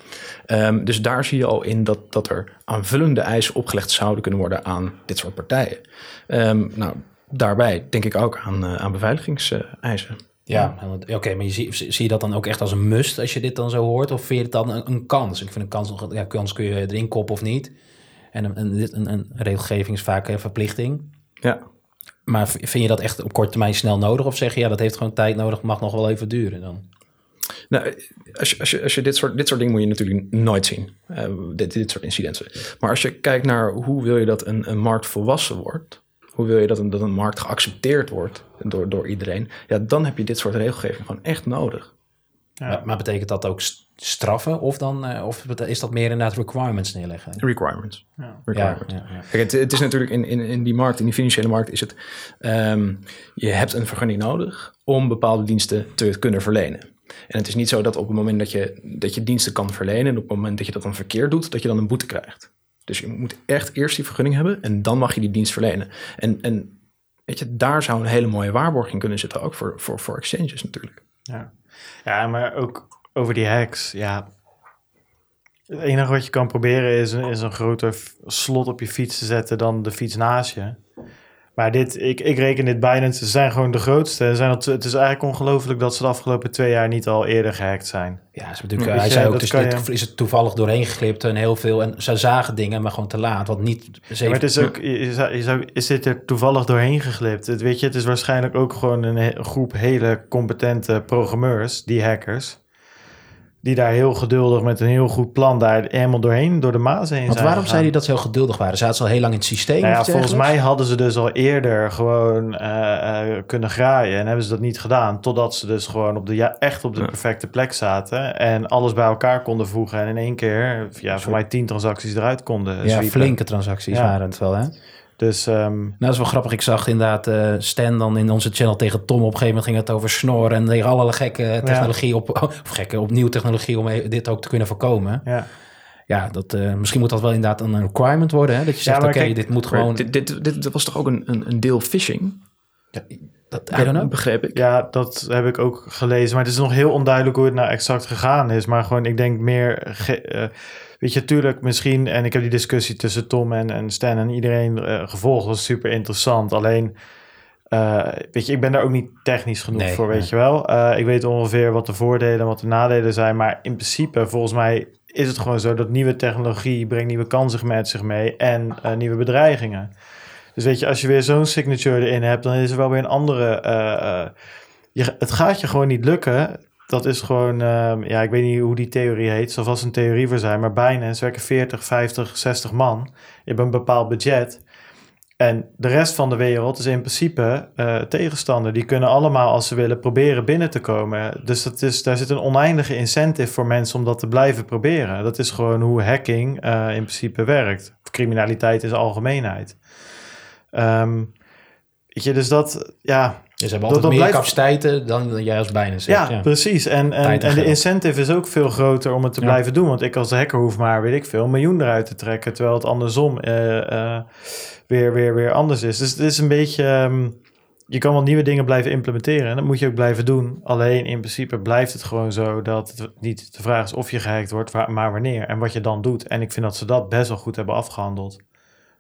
Ehm, dus daar zie je al in dat, dat er aanvullende eisen opgelegd zouden kunnen worden aan dit soort partijen. Ehm, nou, daarbij denk ik ook aan, eh, aan beveiligingseisen. Ja, oké, maar je zie, zie je dat dan ook echt als een must als je dit dan zo hoort? Of vind je het dan een, een kans? Ik vind een kans, ja, kans kun je erin koppen of niet. En een, een, een, regelgeving is vaak een verplichting. Ja. Maar vind je dat echt op korte termijn snel nodig? Of zeg je, ja, dat heeft gewoon tijd nodig, mag nog wel even duren dan? Nou, als je, als je, als je dit, soort, dit soort dingen moet je natuurlijk nooit zien. Eh, dit, dit soort incidenten. Maar als je kijkt naar hoe wil je dat een, een markt volwassen wordt. Hoe wil je dat een, dat een markt geaccepteerd wordt door, door iedereen. Ja, dan heb je dit soort regelgeving gewoon echt nodig. Ja. Maar, maar betekent dat ook st- straffen of, dan, eh, of is dat meer inderdaad requirements neerleggen? Requirements. Ja. Ja, Requirements. ja, ja. Kijk, het, het is natuurlijk in, in, in die markt, in die financiële markt, is het. ehm, je hebt een vergunning nodig om bepaalde diensten te kunnen verlenen. En het is niet zo dat op het moment dat je, dat je diensten kan verlenen, en op het moment dat je dat dan verkeerd doet, dat je dan een boete krijgt. Dus je moet echt eerst die vergunning hebben en dan mag je die dienst verlenen. En, en weet je, daar zou een hele mooie waarborging kunnen zitten, ook voor, voor, voor exchanges natuurlijk. Ja. ja, maar ook over die hacks. Ja. Het enige wat je kan proberen is, is een groter slot op je fiets te zetten dan de fiets naast je. Maar dit, ik, ik reken dit Binance, ze zijn gewoon de grootste. Zijn tw- het is eigenlijk ongelooflijk dat ze de afgelopen twee jaar niet al eerder gehackt zijn. Ja, ze natuurlijk, Weet hij zei ook, dus dit je- is het toevallig doorheen geglipt en heel veel. En ze zagen dingen, maar gewoon te laat. Want niet... Ze Ja, maar het is ook, zou, is dit er toevallig doorheen geglipt? Het, weet je, het is waarschijnlijk ook gewoon een groep hele competente programmeurs, die hackers, die daar heel geduldig met een heel goed plan daar helemaal doorheen, door de maas heen Want zijn waarom gegaan. zei hij dat ze heel geduldig waren? Zaten ze al heel lang in het systeem? Nou ja, volgens mij hadden ze dus al eerder gewoon eh, eh, kunnen graaien en hebben ze dat niet gedaan, totdat ze dus gewoon op de, ja, echt op de Ja. perfecte plek zaten en alles bij elkaar konden voegen en in één keer, ja, voor mij tien transacties eruit konden Ja, sweepen. flinke transacties Ja. waren het wel, hè? Dus ehm, Nou, dat is wel grappig. Ik zag inderdaad eh Stan dan in onze channel tegen Tom. Op een gegeven moment ging het over snor en tegen allerlei gekke technologie op, of gekke opnieuw technologie om e- dit ook te kunnen voorkomen. ja. Ja, dat, eh, misschien moet dat wel inderdaad een requirement worden. Hè? Dat je zegt, oké, dit moet gewoon... dit, dit, dit, dit was toch ook een, een, een deel phishing? dat, I don't know. Begreep ik. Ja, dat heb ik ook gelezen. Maar het is nog heel onduidelijk hoe het nou exact gegaan is. Maar gewoon, ik denk meer... ge- eh, weet je, tuurlijk misschien... En ik heb die discussie tussen Tom en, en Stan en iedereen eh, gevolgd. was super interessant. Alleen, eh, weet je, ik ben daar ook niet technisch genoeg Nee, voor, weet nee. je wel. Eh, ik weet ongeveer wat de voordelen en wat de nadelen zijn. Maar in principe, volgens mij is het gewoon zo... dat nieuwe technologie brengt nieuwe kansen met zich mee... en nieuwe bedreigingen. Dus weet je, als je weer zo'n signature erin hebt, dan is er wel weer een andere. je, het gaat je gewoon niet lukken. Dat is gewoon, ehm, ja, ik weet niet hoe die theorie heet. Zal vast een theorie voor zijn. Maar bijna, ze werken 40, 50, 60 man. Je hebt een bepaald budget. En de rest van de wereld is in principe eh, tegenstander. Die kunnen allemaal, als ze willen, proberen binnen te komen. Dus dat is, daar zit een oneindige incentive voor mensen om dat te blijven proberen. Dat is gewoon hoe hacking eh, in principe werkt. Of criminaliteit in zijn algemeenheid. Ehm, weet je, dus dat, ja, Dus ze hebben altijd dat meer blijft- capaciteiten dan, jij als bijna zegt. ja, Ja, precies. En, en, en de incentive is ook veel groter om het te Ja. blijven doen. Want ik als hacker hoef maar, weet ik veel, een miljoen eruit te trekken. Terwijl het andersom eh, eh, weer, weer, weer anders is. Dus het is een beetje... ehm, je kan wel nieuwe dingen blijven implementeren. En dat moet je ook blijven doen. Alleen in principe blijft het gewoon zo dat het niet de vraag is of je gehackt wordt, maar wanneer en wat je dan doet. En ik vind dat ze dat best wel goed hebben afgehandeld.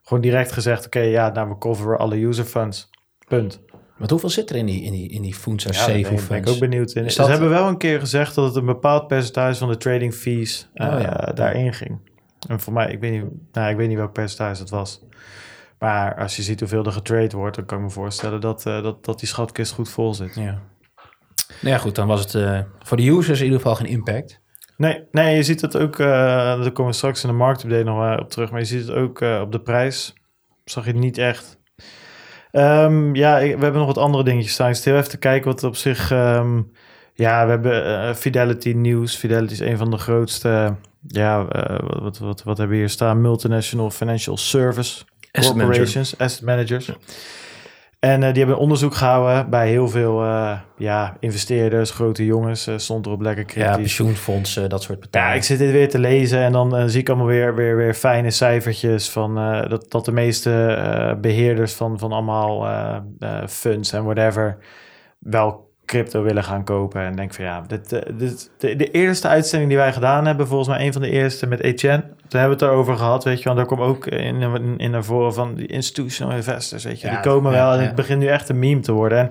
Gewoon direct gezegd, oké, ja, nou, we coveren alle user funds. Punt. Maar hoeveel zit er in die, in die, in die Funza Ja, safe ben, ik ook benieuwd in. Ze dat- hebben wel een keer gezegd dat het een bepaald percentage van de trading fees eh, Oh ja. daarin ging. En voor mij, ik weet, niet, nou, ik weet niet welk percentage dat was. Maar als je ziet hoeveel er getrade wordt, dan kan ik me voorstellen dat, eh, dat, dat die schatkist goed vol zit. Ja. Nou ja, goed, dan was het eh, voor de users in ieder geval geen impact. Nee, nee, je ziet het ook, eh daar komen we straks in de marktupdate nog wel op terug, maar je ziet het ook eh, op de prijs. Zag je het niet echt. Ehm, ja, we hebben nog wat andere dingetjes staan. Ik zit heel even te kijken wat op zich... ehm, ja, we hebben eh, Fidelity News. Fidelity is een van de grootste... Ja, eh, wat, wat, wat, wat hebben we hier staan? Multinational Financial Service Asset manager. Corporations, asset managers. En eh, die hebben onderzoek gehouden bij heel veel eh, ja, investeerders, grote jongens. eh, stond erop lekker kritisch. Ja, pensioenfondsen, dat soort Ja, partijen. ik zit dit weer te lezen en dan zie ik allemaal weer, weer, weer fijne cijfertjes van dat, dat de meeste eh, beheerders van, van allemaal funds en whatever wel crypto willen gaan kopen. En denk van ja, dit, eh, dit, de, de eerste uitzending die wij gedaan hebben, volgens mij een van de eerste met Etienne, toen hebben we het erover gehad, weet je wel. Daar kwam ook in, in, in naar voren van die institutional investors, weet je. Ja, die komen ja, wel en het begint nu echt een meme te worden. En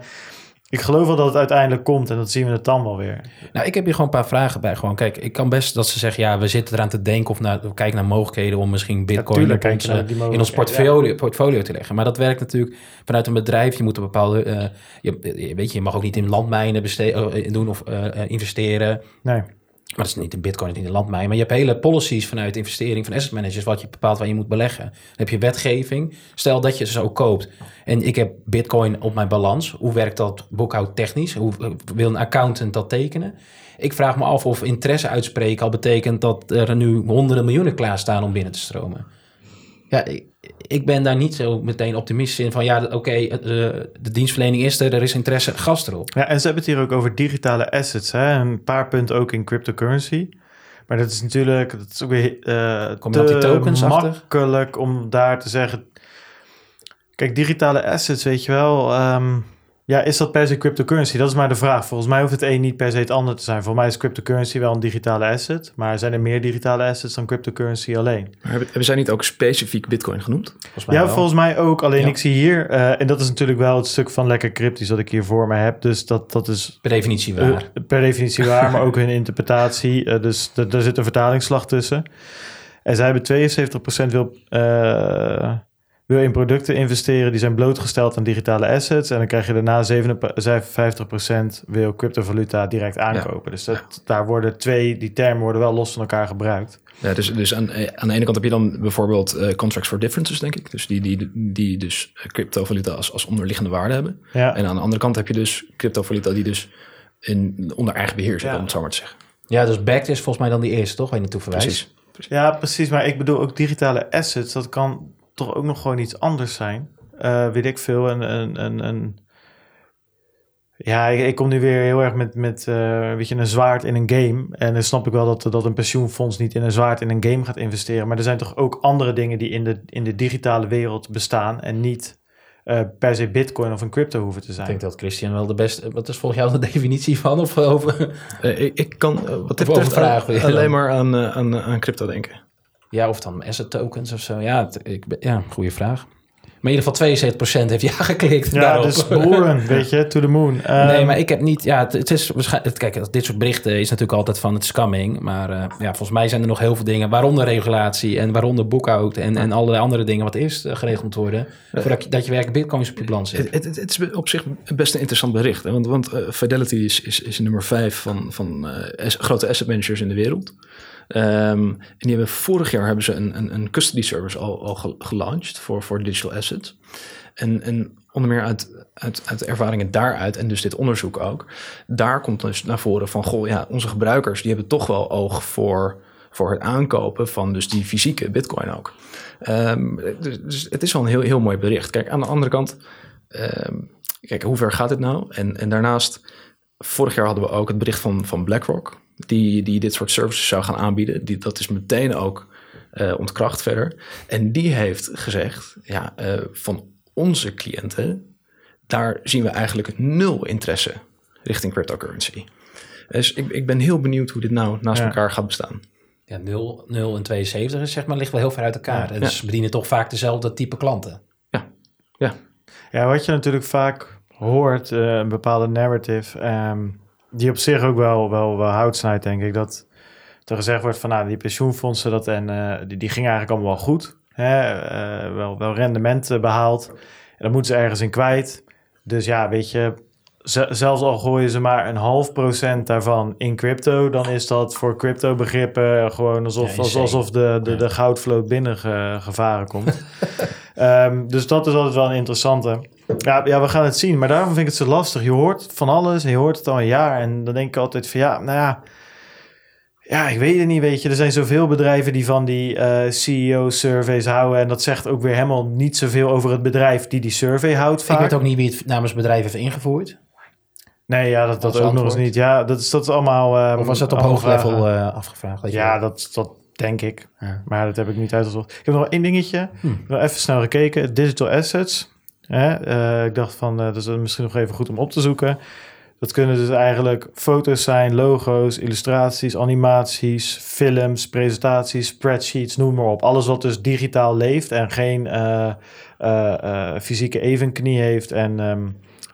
ik geloof wel dat het uiteindelijk komt en dat zien we het dan wel weer. Nou, ik heb hier gewoon een paar vragen bij. Gewoon, kijk, ik kan best dat ze zeggen, ja, we zitten eraan te denken of naar, we kijken naar mogelijkheden om misschien bitcoin kijk ons, die in ons portfolio, portfolio te leggen. Maar dat werkt natuurlijk vanuit een bedrijf. Je moet een bepaalde, eh, je, weet je, je mag ook niet in landmijnen beste- eh, doen of eh, investeren. Nee. Maar dat is niet in bitcoin, niet in de landmijn. Maar je hebt hele policies vanuit investering van asset managers, wat je bepaalt waar je moet beleggen. Dan heb je wetgeving. Stel dat je ze zo koopt. En ik heb bitcoin op mijn balans. Hoe werkt dat boekhoudtechnisch? Hoe eh, wil een accountant dat tekenen? ik vraag me af of interesse uitspreken al betekent dat er nu honderden miljoenen klaarstaan om binnen te stromen. Ja, ik ben daar niet zo meteen optimistisch in van ja, oké, eh, de dienstverlening is er, er is interesse, gas erop. Ja, en ze hebben het hier ook over digitale assets. Hè? Een paar punten ook in cryptocurrency. Maar dat is natuurlijk dat is ook weer uh, achter? makkelijk om daar te zeggen... Kijk, digitale assets, weet je wel... ehm, ja, is dat per se cryptocurrency? Dat is maar de vraag. Volgens mij hoeft het een niet per se het ander te zijn. Voor mij is cryptocurrency wel een digitale asset. Maar zijn er meer digitale assets dan cryptocurrency alleen? Maar hebben, zij niet ook specifiek bitcoin genoemd? Volgens mij Ja, wel. volgens mij ook. Alleen Ja. ik zie hier... eh, en dat is natuurlijk wel het stuk van lekker cryptisch dat ik hier voor me heb. Dus dat, dat is Per definitie waar. Eh, per definitie waar, maar ook hun interpretatie. Eh, dus daar zit een vertalingsslag tussen. En zij hebben 72% wil, eh, wil in producten investeren die zijn blootgesteld aan digitale assets. En dan krijg je daarna 57% wil cryptovaluta direct aankopen. Dus dat, daar worden twee, die termen worden wel los van elkaar gebruikt. Ja, dus dus aan, eh, aan de ene kant heb je dan bijvoorbeeld eh, contracts for differences, denk ik. Dus die, die, die dus cryptovaluta als, als onderliggende waarde hebben. Ja, En aan de andere kant heb je dus cryptovaluta die dus in, onder eigen beheer zit, Ja. om het zo maar te zeggen. Ja, dus backed is volgens mij dan die eerste, toch? Waar je naartoe verwijst. Precies. ja, precies. Maar ik bedoel ook digitale assets. Dat kan toch ook nog gewoon iets anders zijn. Eh, weet ik veel. Een, een, een, een... Ja, ik, ik kom nu weer heel erg met, met eh, weet je, een zwaard in een game. En dan snap ik wel dat, dat een pensioenfonds niet in een zwaard in een game gaat investeren. Maar er zijn toch ook andere dingen die in de, in de digitale wereld bestaan. En niet eh, per se bitcoin of een crypto hoeven te Ik zijn. denk dat Christian wel de beste... Wat is volgens jou de definitie van? Of over... Ik, ik kan wat dit betreft je alleen maar aan, aan, aan crypto denken. Ja, of dan asset tokens of zo. Ja, het- ik, ben- ja goede vraag. Maar in ieder geval 72% heeft ja geklikt Ja, daarop. dus boeren, weet je, to the moon. Ehm, nee, maar ik heb niet... Ja, het, het is waarschijnlijk... Kijk, dit soort berichten is natuurlijk altijd van het scamming. Maar eh, ja, volgens mij zijn er nog heel veel dingen... waaronder regulatie en waaronder boekhoud... en, en allerlei andere dingen wat eerst eh, geregeld moet worden... voordat je, dat je werkelijk bitcoins op je balans zet. Het, het, is op zich best een interessant bericht. Hè? Want, want eh, Fidelity is, is, is nummer vijf van, van eh, grote asset managers in de wereld. Ehm, en die hebben vorig jaar hebben ze een, een, een custody service al, al ge- gelaunched voor, voor digital assets. En, en onder meer uit, uit, uit ervaringen daaruit, en dus dit onderzoek ook, daar komt dus naar voren van, goh, ja, onze gebruikers die hebben toch wel oog voor, voor het aankopen van dus die fysieke bitcoin ook. Ehm, dus, dus het is wel een heel, heel mooi bericht. Kijk, aan de andere kant, ehm, kijk, hoe ver gaat dit nou? En, en daarnaast, vorig jaar hadden we ook het bericht van, van BlackRock, die, die dit soort services zou gaan aanbieden. Die, dat is meteen ook eh, ontkracht verder. En die heeft gezegd, ja, eh, van onze cliënten, daar zien we eigenlijk nul interesse richting cryptocurrency. Dus ik, ik ben heel benieuwd hoe dit nou naast Ja. elkaar gaat bestaan. Ja, 0, 0 en 72 is zeg maar, ligt wel heel ver uit elkaar. Ja. En dus ze bedienen toch vaak dezelfde type klanten. Ja, ja. Ja, wat je natuurlijk vaak hoort, eh, een bepaalde narrative, ehm, die op zich ook wel, wel, wel hout snijdt, denk ik. Dat er gezegd wordt van, nou, die pensioenfondsen, dat, en, eh, die, die gingen eigenlijk allemaal wel goed. Hè? eh, wel, wel rendement eh, behaald. En dan moeten ze ergens in kwijt. Dus ja, weet je, ze- zelfs al gooien ze maar een half procent daarvan in crypto, dan is dat voor crypto begrippen gewoon alsof, Ja, alsof de, de, Ja. de goudvloot binnen ge- gevaren komt. Ehm, dus dat is altijd wel een interessante. Ja, ja, we gaan het zien. Maar daarom vind ik het zo lastig. Je hoort van alles en je hoort het al een jaar. En dan denk ik altijd van ja, nou ja. Ja, ik weet het niet, weet je. Er zijn zoveel bedrijven die van die eh, CEO-surveys houden. En dat zegt ook weer helemaal niet zoveel over het bedrijf die die survey houdt vaak. Ik weet ook niet wie het namens bedrijf heeft ingevoerd. Nee, ja, dat, dat ook nog eens niet. Ja, dat is, dat allemaal... ehm, Of was dat op hoog level eh, afgevraagd? Ja, dat, dat denk ik. Ja. Maar dat heb ik niet uitgezocht. Ik heb nog één dingetje. Hm. Nog even snel gekeken. Digital assets. Eh, ik dacht van, eh, dat is misschien nog even goed om op te zoeken. Dat kunnen dus eigenlijk foto's zijn, logo's, illustraties, animaties, films, presentaties, spreadsheets, noem maar op. Alles wat dus digitaal leeft en geen eh, fysieke evenknie heeft. En ehm,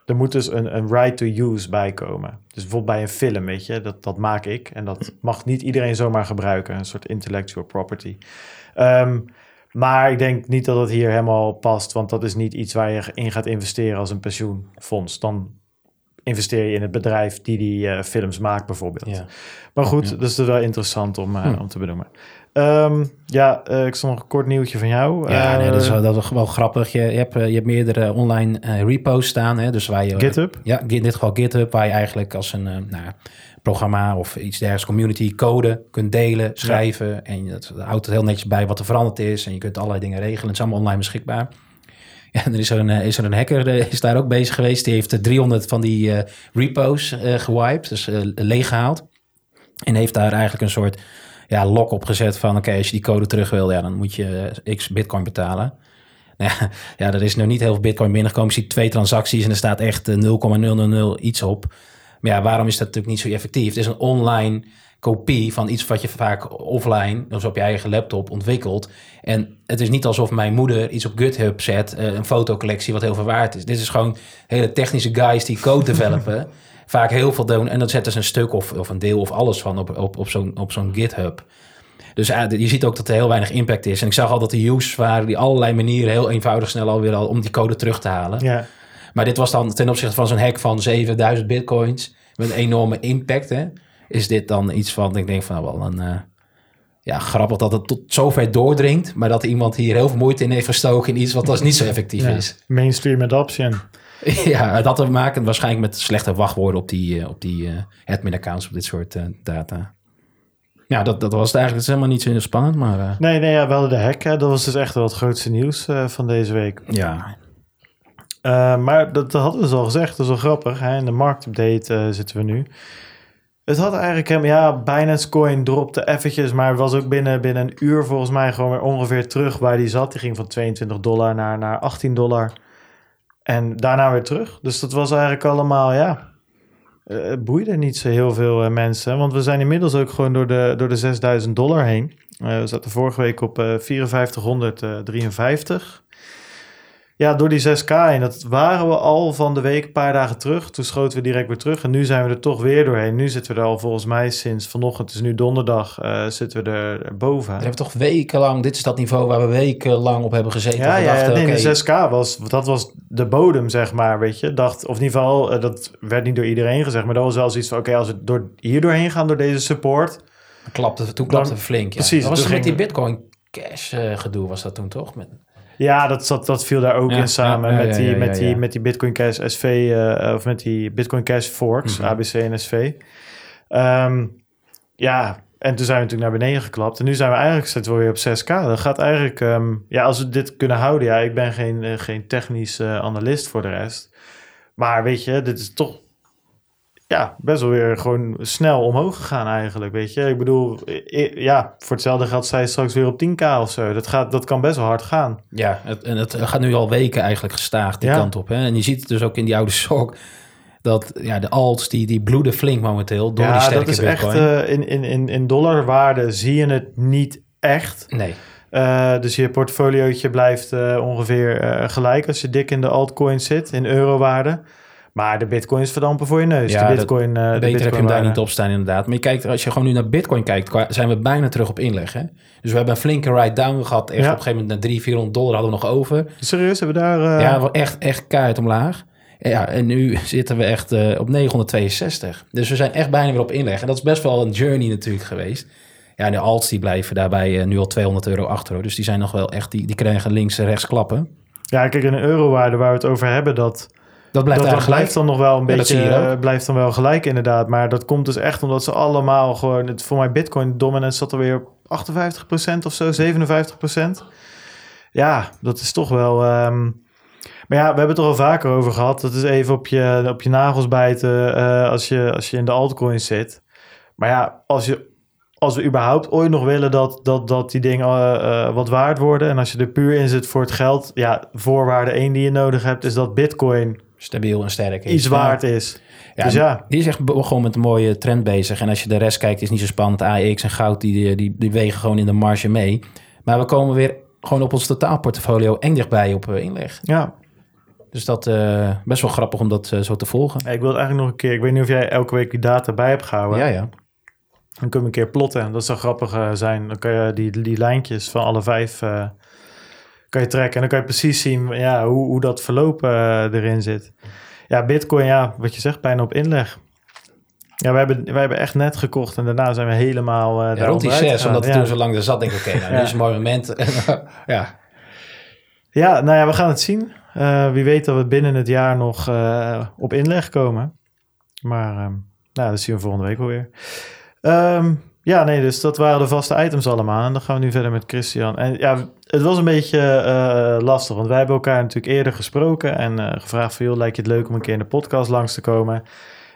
er moet dus een, een right to use bij komen. Dus bijvoorbeeld bij een film, weet je, dat, dat maak ik. En dat mag niet iedereen zomaar gebruiken. Een soort intellectual property. Ehm, maar ik denk niet dat het hier helemaal past, want dat is niet iets waar je in gaat investeren als een pensioenfonds. Dan investeer je in het bedrijf die die eh, films maakt bijvoorbeeld. Ja. Maar goed, Ja. dus dat is wel interessant om, eh, Hm. om te benoemen. Ehm, ja, eh, ik zal nog een kort nieuwtje van jou. Ja, nee, dat is wel, dat is wel grappig. Je, je, hebt, je hebt meerdere online repo's staan. Hè, dus waar je, GitHub. Ja, in dit geval GitHub, waar je eigenlijk als een nou, programma of iets dergelijks, community code kunt delen, schrijven. En dat houdt het heel netjes bij wat er veranderd is. En je kunt allerlei dingen regelen. Het is allemaal online beschikbaar. Ja, en er is er een, eh, is er een hacker, eh, is daar ook bezig geweest. Die heeft eh, 300 van die eh, repo's eh gewiped, dus eh, leeggehaald. En heeft daar eigenlijk een soort ja, lock op gezet van... oké, als je die code terug wil, ja, dan moet je eh, x bitcoin betalen. Nou ja, ja, er is nog niet heel veel bitcoin binnengekomen. Je ziet twee transacties en er staat echt eh, 0,000 iets op. Maar ja, waarom is dat natuurlijk niet zo effectief? Het is een online kopie van iets wat je vaak offline, dus op je eigen laptop, ontwikkelt. En het is niet alsof mijn moeder iets op GitHub zet, eh, een fotocollectie wat heel veel waard is. Dit is gewoon hele technische guys die code developen. vaak heel veel doen en dan zetten ze een stuk of, of een deel of alles van op, op, op zo'n op zo'n GitHub. Dus ja, je ziet ook dat er heel weinig impact is. En ik zag al dat de use waren die allerlei manieren heel eenvoudig snel alweer al om die code terug te halen. Ja, Maar dit was dan ten opzichte van zo'n hack van 7000 bitcoins met een enorme impact. Hè, is dit dan iets van, ik denk van nou, wel een, eh, ja, grappig dat het tot zover doordringt. Maar dat iemand hier heel veel moeite in heeft gestoken in iets wat als niet zo effectief ja. is. mainstream adoption. ja, had te maken waarschijnlijk met slechte wachtwoorden op die, eh, op die eh admin accounts op dit soort data. Ja, dat, dat was het eigenlijk. Helemaal niet zo spannend, maar Nee, nee, ja, we hadden de hack. Hè. Dat was dus echt wel het grootste nieuws van deze week. ja. Eh, maar dat, dat hadden we dus al gezegd. Dat is wel grappig. Hè? In de marktupdate eh, zitten we nu. Het had eigenlijk hem, ja, Binance Coin dropte eventjes, maar was ook binnen, binnen een uur volgens mij gewoon weer ongeveer terug waar die zat. Die ging van 22 dollar naar, naar 18 dollar. En daarna weer terug. Dus dat was eigenlijk allemaal, ja, eh, het boeide niet zo heel veel mensen. Want we zijn inmiddels ook gewoon door de, door de 6000 dollar heen. We zaten vorige week op eh 5453. Ja, door die 6K en dat waren we al van de week een paar dagen terug. Toen schoten we direct weer terug en nu zijn we er toch weer doorheen. Nu zitten we er al volgens mij sinds vanochtend, het is nu donderdag, eh, zitten we er boven. We hebben toch wekenlang, dit is dat niveau waar we wekenlang op hebben gezeten. Ja, We ja, dachten, nee, oké, de 6K was, dat was de bodem, zeg maar, weet je. Dacht, of in ieder geval, eh, dat werd niet door iedereen gezegd, maar dat was wel zoiets van, oké, als we door, hier doorheen gaan door deze support, klapte, toen klapte Dan- het flink. Ja. precies, Dat was toen met die Bitcoin Cash eh, gedoe, was dat toen toch? Met, Ja, dat, zat, dat viel daar ook Ja, in samen met, die, met, die, met die Bitcoin Cash SV, eh, of met die Bitcoin Cash Forks, Mhm. ABC en SV. Ehm, ja, en toen zijn we natuurlijk naar beneden geklapt. En nu zijn we eigenlijk zitten we weer op 6K. Dat gaat eigenlijk, ehm, ja, als we dit kunnen houden. Ja, ik ben geen, eh, geen technisch eh, analist voor de rest. Maar weet je, dit is toch ja, best wel weer gewoon snel omhoog gegaan eigenlijk, weet je. Ik bedoel, ja, voor hetzelfde geld zij straks weer op 10k of zo. Dat, gaat, dat kan best wel hard gaan. ja, het, en het gaat nu al weken eigenlijk gestaag die Ja. kant op. Hè? En je ziet het dus ook in die oude sok. Dat ja, de alts, die, die bloeden flink momenteel door die ja, sterke dat is Bitcoin. echt, eh, in, in, in, in dollarwaarde zie je het niet echt. nee, Eh, dus je portfoliootje blijft eh, ongeveer gelijk als je dik in de altcoins zit, in eurowaarde. Maar de bitcoins verdampen voor je neus. Ja, de dat- bitcoin, eh de beter heb je hem daar niet op staan inderdaad. Maar je kijkt, als je gewoon nu naar Bitcoin kijkt, zijn we bijna terug op inleg. Hè? Dus we hebben een flinke ride-down gehad. Echt Ja. op een gegeven moment naar 300, 400 dollar hadden we nog over. Serieus, hebben we daar... eh, Ja, wel echt, echt keihard omlaag. Ja, en nu zitten we echt eh, op 962. Dus we zijn echt bijna weer op inleg. En dat is best wel een journey natuurlijk geweest. Ja, en de alts die blijven daarbij eh, nu al 200 euro achter. Dus die zijn nog wel echt, die, die krijgen links en rechts klappen. ja, kijk, in de eurowaarde waar we het over hebben, dat... Dat blijft dat, dat eigenlijk blijft dan nog wel een Ja, dat beetje, blijft dan wel gelijk inderdaad. Maar dat komt dus echt omdat ze allemaal gewoon, het, voor mij Bitcoin dominance zat alweer op 58% of zo, 57%. Ja, dat is toch wel. ehm, maar ja, we hebben het er al vaker over gehad. Dat is even op je, op je nagels bijten eh, als, je, als je in de altcoins zit. Maar ja, als, je, als we überhaupt ooit nog willen dat, dat, dat die dingen eh, eh, wat waard worden. En als je er puur in zit voor het geld. Ja, voorwaarde één die je nodig hebt, is dat Bitcoin stabiel en sterk is. iets waard is. Ja, dus ja, Die is echt gewoon met een mooie trend bezig. En als je de rest kijkt, is niet zo spannend. AX en goud, die, die, die wegen gewoon in de marge mee. Maar we komen weer gewoon op ons totaalportfolio eng dichtbij op eh, inleg. ja. Dus dat is best wel grappig om dat eh, zo te volgen. Ik wil het eigenlijk nog een keer. Ik weet niet of jij elke week die data bij hebt gehouden. Ja, ja. Dan kun je een keer plotten. Dat zou grappig eh, zijn. Dan kan je die, die lijntjes van alle vijf eh, kan je trekken. En dan kan je precies zien ja, hoe, hoe dat verloop eh, erin zit. Ja, Bitcoin, ja, wat je zegt, bijna op inleg. Ja, we hebben, wij hebben echt net gekocht en daarna zijn we helemaal uh, ja, Rond die zes, omdat het ja. toen zo lang er zat, denk ik, oké, nou, nu is een mooi moment. ja. ja, nou ja, we gaan het zien. Uh, wie weet dat we binnen het jaar nog uh, op inleg komen. Maar um, nou, dat zien we volgende week alweer. Um, ja, nee, dus dat waren de vaste items allemaal. En dan gaan we nu verder met Christian. En ja, het was een beetje uh, lastig, want wij hebben elkaar natuurlijk eerder gesproken en uh, gevraagd van, lijkt je het leuk om een keer in de podcast langs te komen?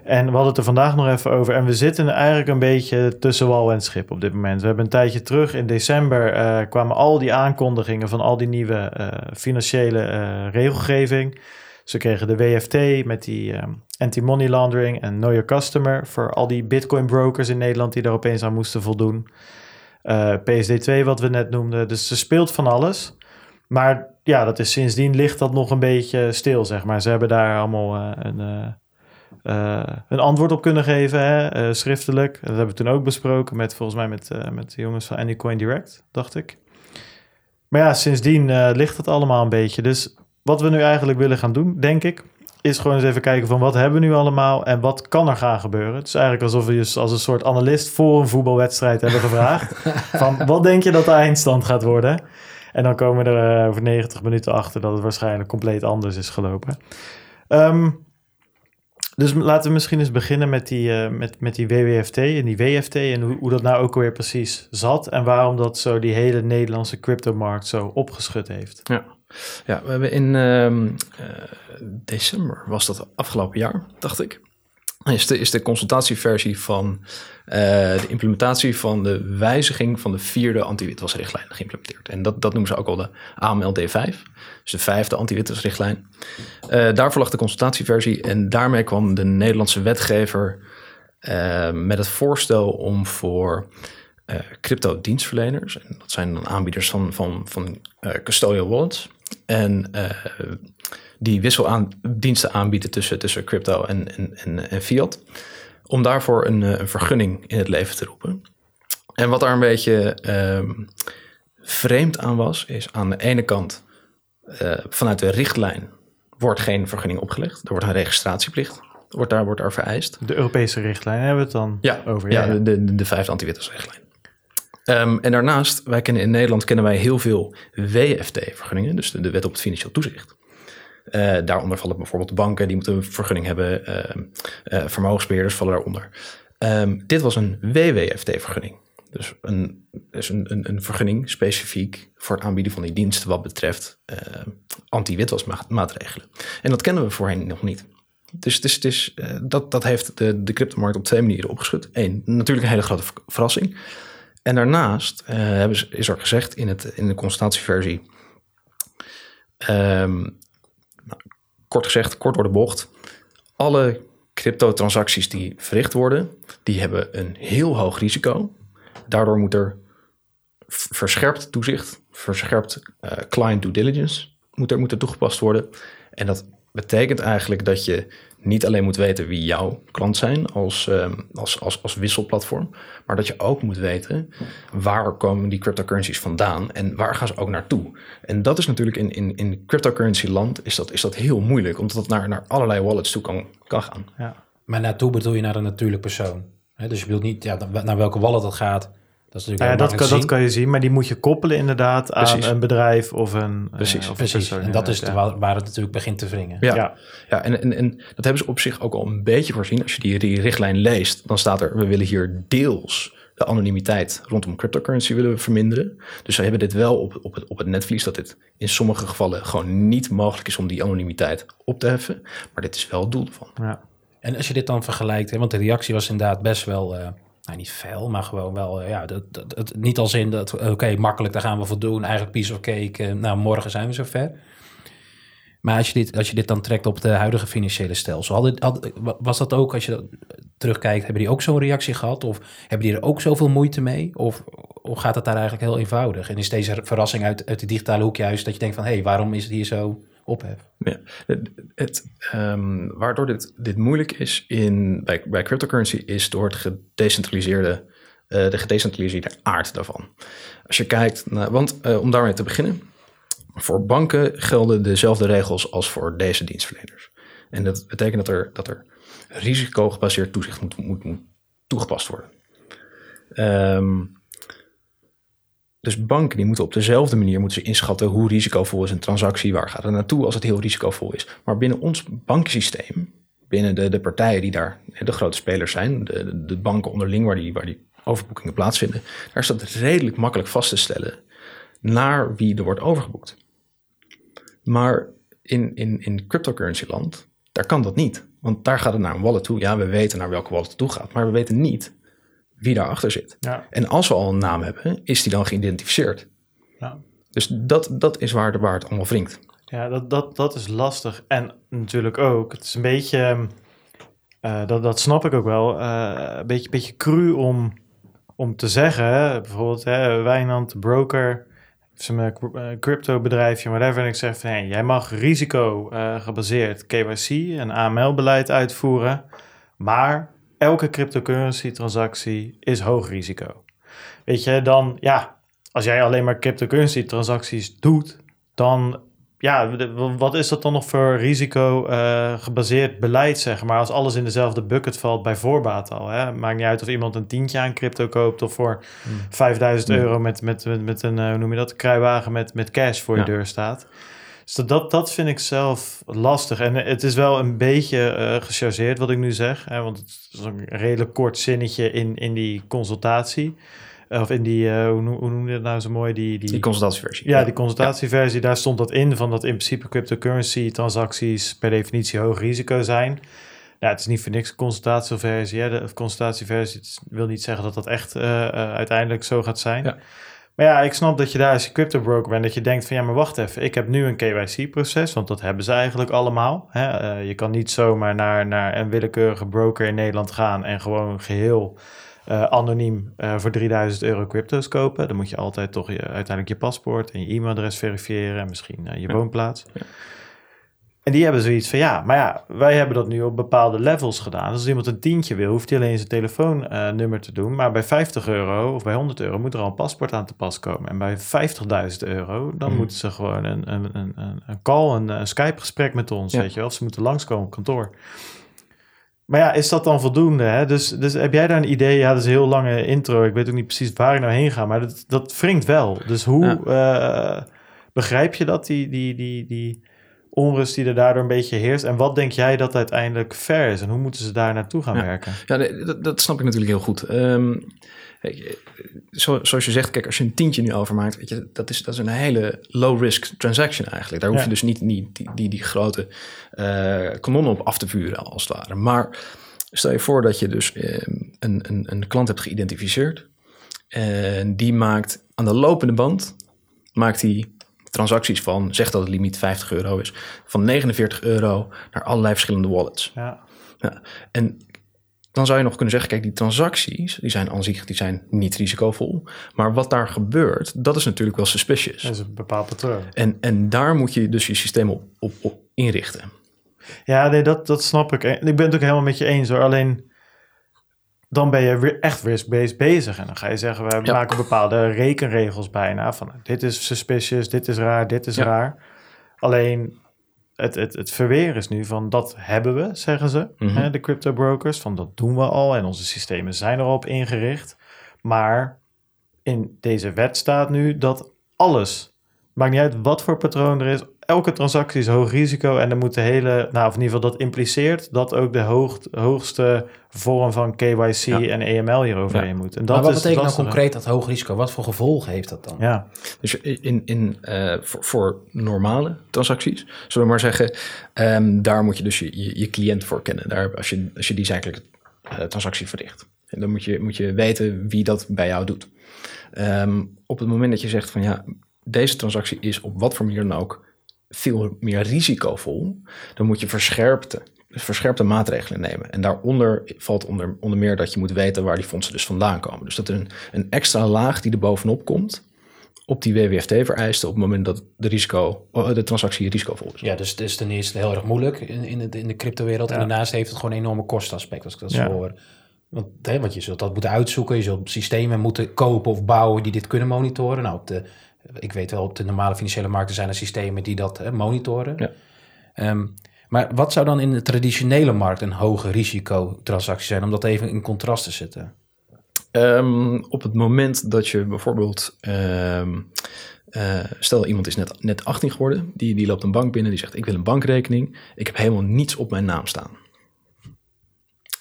En we hadden het er vandaag nog even over. En we zitten eigenlijk een beetje tussen wal en schip op dit moment. We hebben een tijdje terug, in december, uh, kwamen al die aankondigingen van al die nieuwe financiële regelgeving. Ze kregen de WFT met die um, anti-money laundering en know your customer voor al die bitcoin brokers in Nederland die daar opeens aan moesten voldoen. Uh, PSD2 wat we net noemden. Dus er speelt van alles. Maar ja, dat is sindsdien ligt dat nog een beetje stil, zeg maar. Ze hebben daar allemaal uh, een, uh, een antwoord op kunnen geven, hè, schriftelijk. Dat hebben we toen ook besproken met volgens mij met, met de jongens van Anycoin Direct, dacht ik. Maar ja, sindsdien ligt het allemaal een beetje. Dus wat we nu eigenlijk willen gaan doen, denk ik, is gewoon eens even kijken van wat hebben we nu allemaal en wat kan er gaan gebeuren. Het is eigenlijk alsof we je als een soort analist voor een voetbalwedstrijd hebben gevraagd. van wat denk je dat de eindstand gaat worden? En dan komen we er uh, over 90 minuten achter dat het waarschijnlijk compleet anders is gelopen. Um, dus laten we misschien eens beginnen met die, uh, met, met die WWFT en die WFT en hoe, hoe dat nou ook alweer precies zat en waarom dat zo die hele Nederlandse cryptomarkt zo opgeschud heeft. Ja. Ja, we hebben in uh, uh, december, was dat afgelopen jaar, dacht ik, is de, is de consultatieversie van uh, de implementatie van de wijziging van de vierde anti-witwasrichtlijn geïmplementeerd. En dat, dat noemen ze ook al de AMLD5, dus de vijfde anti-witwasrichtlijn. Uh, daarvoor lag de consultatieversie en daarmee kwam de Nederlandse wetgever met het voorstel om voor uh, crypto dienstverleners, en dat zijn dan aanbieders van, van, van custodial wallets, en uh, die wisseldiensten aanbieden tussen, tussen crypto en, en, en, en, fiat, om daarvoor een, een, vergunning in het leven te roepen. En wat daar een beetje um, vreemd aan was, is aan de ene kant vanuit de richtlijn wordt geen vergunning opgelegd, er wordt een registratieplicht wordt daar, wordt daar vereist. De Europese richtlijn hebben we het dan ja, over? Ja, ja. De, de, de vijfde. Um, en daarnaast, wij kennen in Nederland kennen wij heel veel WFT-vergunningen, dus de, wet op het financieel toezicht. Uh, daaronder vallen bijvoorbeeld banken, die moeten een vergunning hebben, uh, uh, vermogensbeheerders vallen daaronder. Um, dit was een WWFT-vergunning. Dus, een, dus een, een, een, vergunning specifiek voor het aanbieden van die diensten wat betreft anti-witwasmaatregelen. En dat kennen we voorheen nog niet. Dus is, dat, dat heeft de, de cryptomarkt op twee manieren opgeschud. Eén, natuurlijk een hele grote verrassing. En daarnaast ze, is er gezegd in, het, in de consultatieversie, um, nou, kort gezegd, kort door de bocht, alle cryptotransacties die verricht worden, die hebben een heel hoog risico. Daardoor moet er verscherpt toezicht, verscherpt uh, client due diligence moet er, moet er toegepast worden. En dat betekent eigenlijk dat je niet alleen moet weten wie jouw klant zijn als, um, als, als, als wisselplatform, maar dat je ook moet weten waar komen die cryptocurrencies vandaan en waar gaan ze ook naartoe. En dat is natuurlijk in, in, in cryptocurrency land is dat, is dat heel moeilijk, omdat het naar, naar allerlei wallets toe kan, kan gaan. Ja. Maar naartoe bedoel je naar een natuurlijk persoon. Dus je bedoelt niet ja, naar welke wallet het gaat. Dat, is ja, dat, kan, dat kan je zien, maar die moet je koppelen inderdaad aan Precies. een bedrijf of een Precies. Uh, of Precies. Een en dat is ja. waar het natuurlijk begint te wringen. Ja, ja. ja en, en, en dat hebben ze op zich ook al een beetje voorzien. Als je die, die richtlijn leest, dan staat er... we willen hier deels de anonimiteit rondom cryptocurrency willen we verminderen. Dus ze hebben dit wel op, op, het, op het netvlies... dat dit in sommige gevallen gewoon niet mogelijk is om die anonimiteit op te heffen. Maar dit is wel het doel ervan. Ja. En als je dit dan vergelijkt, hè, want de reactie was inderdaad best wel... Uh, nou, niet fel, maar gewoon wel, uh, ja, dat, dat, niet als in dat, oké, makkelijk, daar gaan we voor doen. Eigenlijk piece of cake, uh, nou, morgen zijn we zover. Maar als je, dit, als je dit dan trekt op de huidige financiële stelsel, was dat ook, als je terugkijkt, hebben die ook zo'n reactie gehad? Of hebben die er ook zoveel moeite mee? Of, of gaat het daar eigenlijk heel eenvoudig? En is deze verrassing uit, uit de digitale hoek juist dat je denkt van, hé, hey, waarom is het hier zo ophef? Ja, het, um, waardoor dit, dit moeilijk is in, bij, bij cryptocurrency is door het gedecentraliseerde, uh, de gedecentraliseerde aard daarvan. Als je kijkt, naar, want uh, om daarmee te beginnen, voor banken gelden dezelfde regels als voor deze dienstverleners. En dat betekent dat er, dat er risicogebaseerd toezicht moet, moet, moet toegepast worden. Ehm, dus banken die moeten op dezelfde manier moeten ze inschatten hoe risicovol is een transactie, waar gaat het naartoe als het heel risicovol is. Maar binnen ons bankensysteem, binnen de, de partijen die daar de grote spelers zijn, de, de banken onderling waar die, waar die overboekingen plaatsvinden, daar is dat redelijk makkelijk vast te stellen naar wie er wordt overgeboekt. Maar in, in, in cryptocurrency land, daar kan dat niet. Want daar gaat het naar een wallet toe. Ja, we weten naar welke wallet het toe gaat, maar we weten niet wie daarachter zit. Ja. En als we al een naam hebben, is die dan geïdentificeerd. Ja. Dus dat, dat is waar, de, waar het allemaal wringt. Ja, dat, dat, dat is lastig. En natuurlijk ook, het is een beetje, uh, dat, dat snap ik ook wel, uh, een beetje, beetje cru om, om te zeggen. Hè? Bijvoorbeeld, hè, Wijnand, broker, zijn crypto bedrijfje, whatever. En ik zeg van, hey, jij mag risico uh, gebaseerd KYC en AML-beleid uitvoeren, maar elke cryptocurrency transactie is hoog risico. Weet je, dan ja, als jij alleen maar cryptocurrency transacties doet, dan ja, wat is dat dan nog voor risico uh, gebaseerd beleid, zeg maar, als alles in dezelfde bucket valt bij voorbaat al. Hè? Maakt niet uit of iemand een tientje aan crypto koopt of voor hmm. 5000 hmm. euro met, met, met, met een, uh, hoe noem je dat, kruiwagen met, met cash voor je deur staat. Dus dat, dat vind ik zelf lastig. En het is wel een beetje uh, gechargeerd wat ik nu zeg. Hè, want het is een redelijk kort zinnetje in, in die consultatie. Of in die, uh, hoe, hoe noem je dat nou zo mooi? Die, die, die consultatieversie. Ja, die consultatieversie. Daar stond dat in van dat in principe cryptocurrency transacties per definitie hoog risico zijn. Nou, het is niet voor niks consultatieversie. Hè? De consultatieversie wil niet zeggen dat dat echt uh, uiteindelijk zo gaat zijn. Ja. Maar ja, ik snap dat je daar als je crypto broker bent, dat je denkt van ja, maar wacht even, ik heb nu een KYC-proces, want dat hebben ze eigenlijk allemaal. Hè? Uh, je kan niet zomaar naar, naar een willekeurige broker in Nederland gaan en gewoon geheel uh, anoniem uh, voor 3000 euro crypto's kopen. Dan moet je altijd toch je, uiteindelijk je paspoort en je e-mailadres verifiëren en misschien je ja. woonplaats. Ja. En die hebben zoiets van, ja, maar ja, wij hebben dat nu op bepaalde levels gedaan. Dus als iemand een tientje wil, hoeft hij alleen zijn telefoonnummer te doen. Maar bij 50 euro of bij 100 euro moet er al een paspoort aan te pas komen. En bij 50.000 euro, dan mm. moeten ze gewoon een, een, een, een call, een, een Skype-gesprek met ons, ja. weet je wel. Of ze moeten langskomen op kantoor. Maar ja, is dat dan voldoende? Hè? Dus, dus heb jij daar een idee? Ja, dat is een heel lange intro. Ik weet ook niet precies waar ik nou heen ga, maar dat, dat wringt wel. Dus hoe ja. uh, begrijp je dat, die... die, die, die onrust die er daardoor een beetje heerst. En wat denk jij dat uiteindelijk fair is? En hoe moeten ze daar naartoe gaan ja. werken? Ja, dat, dat, snap ik natuurlijk heel goed. Um, zo, zoals je zegt, kijk, als je een tientje nu overmaakt, weet je, dat is, dat is een hele low-risk transaction eigenlijk. Daar hoef je dus niet, niet die, die, die grote uh, kanonnen op af te vuren, als het ware. Maar stel je voor dat je dus um, een, een, een klant hebt geïdentificeerd. En die maakt aan de lopende band, maakt hij transacties van, zeg dat het limiet 50 euro is, van 49 euro naar allerlei verschillende wallets. Ja. ja. En dan zou je nog kunnen zeggen, kijk, die transacties, die zijn aan zich die zijn niet risicovol. Maar wat daar gebeurt, dat is natuurlijk wel suspicious. Dat is een bepaald patroon. En, en daar moet je dus je systeem op, op, op inrichten. Ja, nee, dat, dat snap ik. Ik ben het ook helemaal met je eens hoor. Alleen dan ben je echt risk-based bezig. En dan ga je zeggen, we ja. maken bepaalde rekenregels bijna. Van dit is suspicious, dit is raar, dit is ja. raar. Alleen het, het, het verweer is nu van dat hebben we, zeggen ze, mm -hmm. hè, de crypto brokers. Van dat doen we al en onze systemen zijn erop ingericht. Maar in deze wet staat nu dat alles, maakt niet uit wat voor patroon er is, elke transactie is hoog risico en dan moet de hele, nou of in ieder geval dat impliceert dat ook de hoog, hoogste vorm van KYC ja. en EML hieroverheen ja. moet. En dat maar wat is betekent nou concreet dat hoog risico? Wat voor gevolgen heeft dat dan? Ja. Dus in, in, uh, voor, voor, normale transacties, zullen we maar zeggen, um, daar moet je dus je, je, je, cliënt voor kennen. Daar, als, je, als je die zakelijke uh, transactie verricht. En dan moet je, moet je weten wie dat bij jou doet. Um, op het moment dat je zegt van ja, deze transactie is op wat voor manier dan ook veel meer risicovol, dan moet je verscherpte, verscherpte maatregelen nemen. En daaronder valt onder, onder meer dat je moet weten waar die fondsen dus vandaan komen. Dus dat er een, een extra laag die er bovenop komt op die WWFT-vereisten op het moment dat de, risico, de transactie risicovol is. Ja, dus het is ten eerste heel erg moeilijk in, in, de, in de cryptowereld. Ja. En daarnaast heeft het gewoon een enorme kostenaspect, als ik dat ja. zo hoor. Want, hè, want je zult dat moeten uitzoeken, je zult systemen moeten kopen of bouwen die dit kunnen monitoren. Nou, op de ik weet wel, op de normale financiële markten zijn er systemen die dat hè, monitoren. Ja. Um, Maar wat zou dan in de traditionele markt een hoge risicotransactie zijn, om dat even in contrast te zetten? Ehm, op het moment dat je bijvoorbeeld, ehm, eh, stel iemand is net, net 18 geworden, die, die loopt een bank binnen, die zegt ik wil een bankrekening, ik heb helemaal niets op mijn naam staan.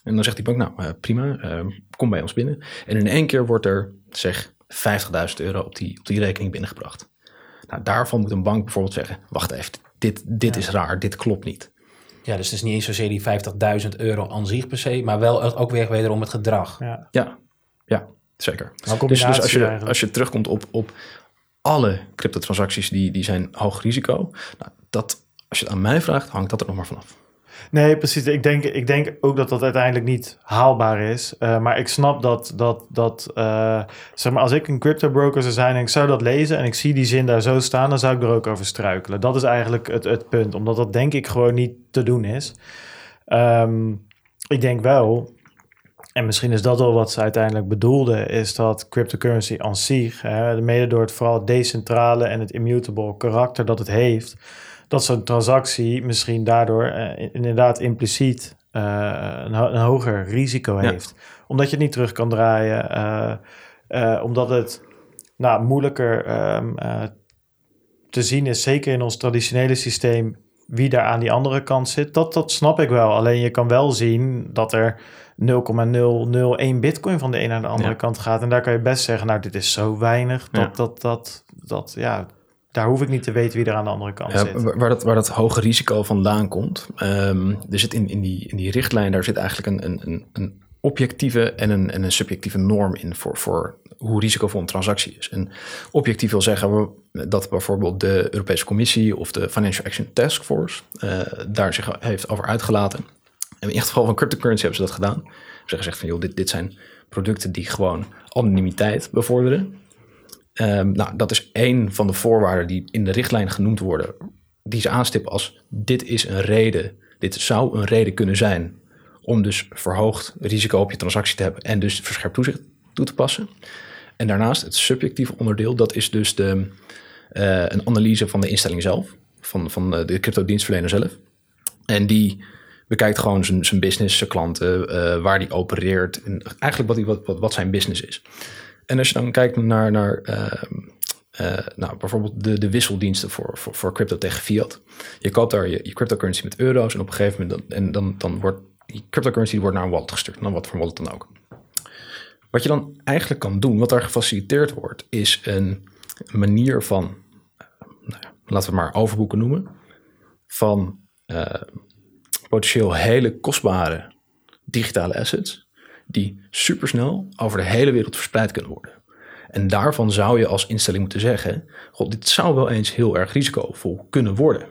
En dan zegt die bank, nou eh, prima, ehm, kom bij ons binnen. En in één keer wordt er, zeg, 50.000 euro op die, op die rekening binnengebracht. Nou, daarvan moet een bank bijvoorbeeld zeggen, wacht even, dit, dit is raar, dit klopt niet. Ja, dus het is niet eens zozeer die 50.000 euro aan zich per se, maar wel ook weer wederom het gedrag. Ja. Ja, ja zeker. Dus, dus als, je, eigenlijk. als je terugkomt op, op alle cryptotransacties die, die zijn hoog risico, nou, dat, als je het aan mij vraagt, hangt dat er nog maar vanaf. Nee, precies. Ik denk, ik denk ook dat dat uiteindelijk niet haalbaar is. Eh, maar ik snap dat, dat, dat eh, zeg maar, als ik een crypto broker zou zijn en ik zou dat lezen en ik zie die zin daar zo staan, dan zou ik er ook over struikelen. Dat is eigenlijk het, het punt, omdat dat denk ik gewoon niet te doen is. Ehm, ik denk wel, en misschien is dat wel wat ze uiteindelijk bedoelden, is dat cryptocurrency aan zich, mede door het vooral decentrale en het immutable karakter dat het heeft, dat zo'n transactie misschien daardoor eh, inderdaad impliciet eh, een, ho- een hoger risico Ja. heeft. Omdat je het niet terug kan draaien, eh, omdat het nou, moeilijker ehm, eh, te zien is, zeker in ons traditionele systeem, wie daar aan die andere kant zit. Dat, dat snap ik wel. Alleen je kan wel zien dat er 0,001 bitcoin van de een naar de andere Ja. kant gaat. En daar kan je best zeggen, nou, dit is zo weinig. Dat, Ja. dat, dat, dat, ja, daar hoef ik niet te weten wie er aan de andere kant Ja, zit. waar, dat, waar dat hoge risico vandaan komt. ehm, er zit in, in, die, in die richtlijn, daar zit eigenlijk een, een, een, objectieve en een, en een subjectieve norm in voor, voor hoe risicovol een transactie is. En objectief wil zeggen we- dat bijvoorbeeld de Europese Commissie of de Financial Action Task Force eh, daar zich heeft over uitgelaten. En in het geval van cryptocurrency hebben ze dat gedaan. Ze hebben gezegd van joh, dit, dit zijn producten die gewoon anonimiteit bevorderen. Ehm, nou, dat is één van de voorwaarden die in de richtlijn genoemd worden, die ze aanstippen als dit is een reden, dit zou een reden kunnen zijn om dus verhoogd risico op je transactie te hebben en dus verscherpt toezicht toe te passen. En daarnaast het subjectieve onderdeel, dat is dus de, eh, een analyse van de instelling zelf, van, van eh, de crypto-dienstverlener zelf. En die bekijkt gewoon zijn, business, zijn klanten, eh, waar die opereert en eigenlijk wat, wat zijn business is. En als je dan kijkt naar, ehm, eh, nou, bijvoorbeeld de, de wisseldiensten voor, voor, voor crypto tegen fiat. Je koopt daar je, cryptocurrency met euro's en op een gegeven moment dan, en dan, dan wordt die cryptocurrency wordt naar een wallet gestuurd. Dan wat voor wallet dan ook. Wat je dan eigenlijk kan doen, wat daar gefaciliteerd wordt, is een manier van, eh, nou ja, laten we maar overboeken noemen, van eh, potentieel hele kostbare digitale assets die supersnel over de hele wereld verspreid kunnen worden. En daarvan zou je als instelling moeten zeggen: God, dit zou wel eens heel erg risicovol kunnen worden.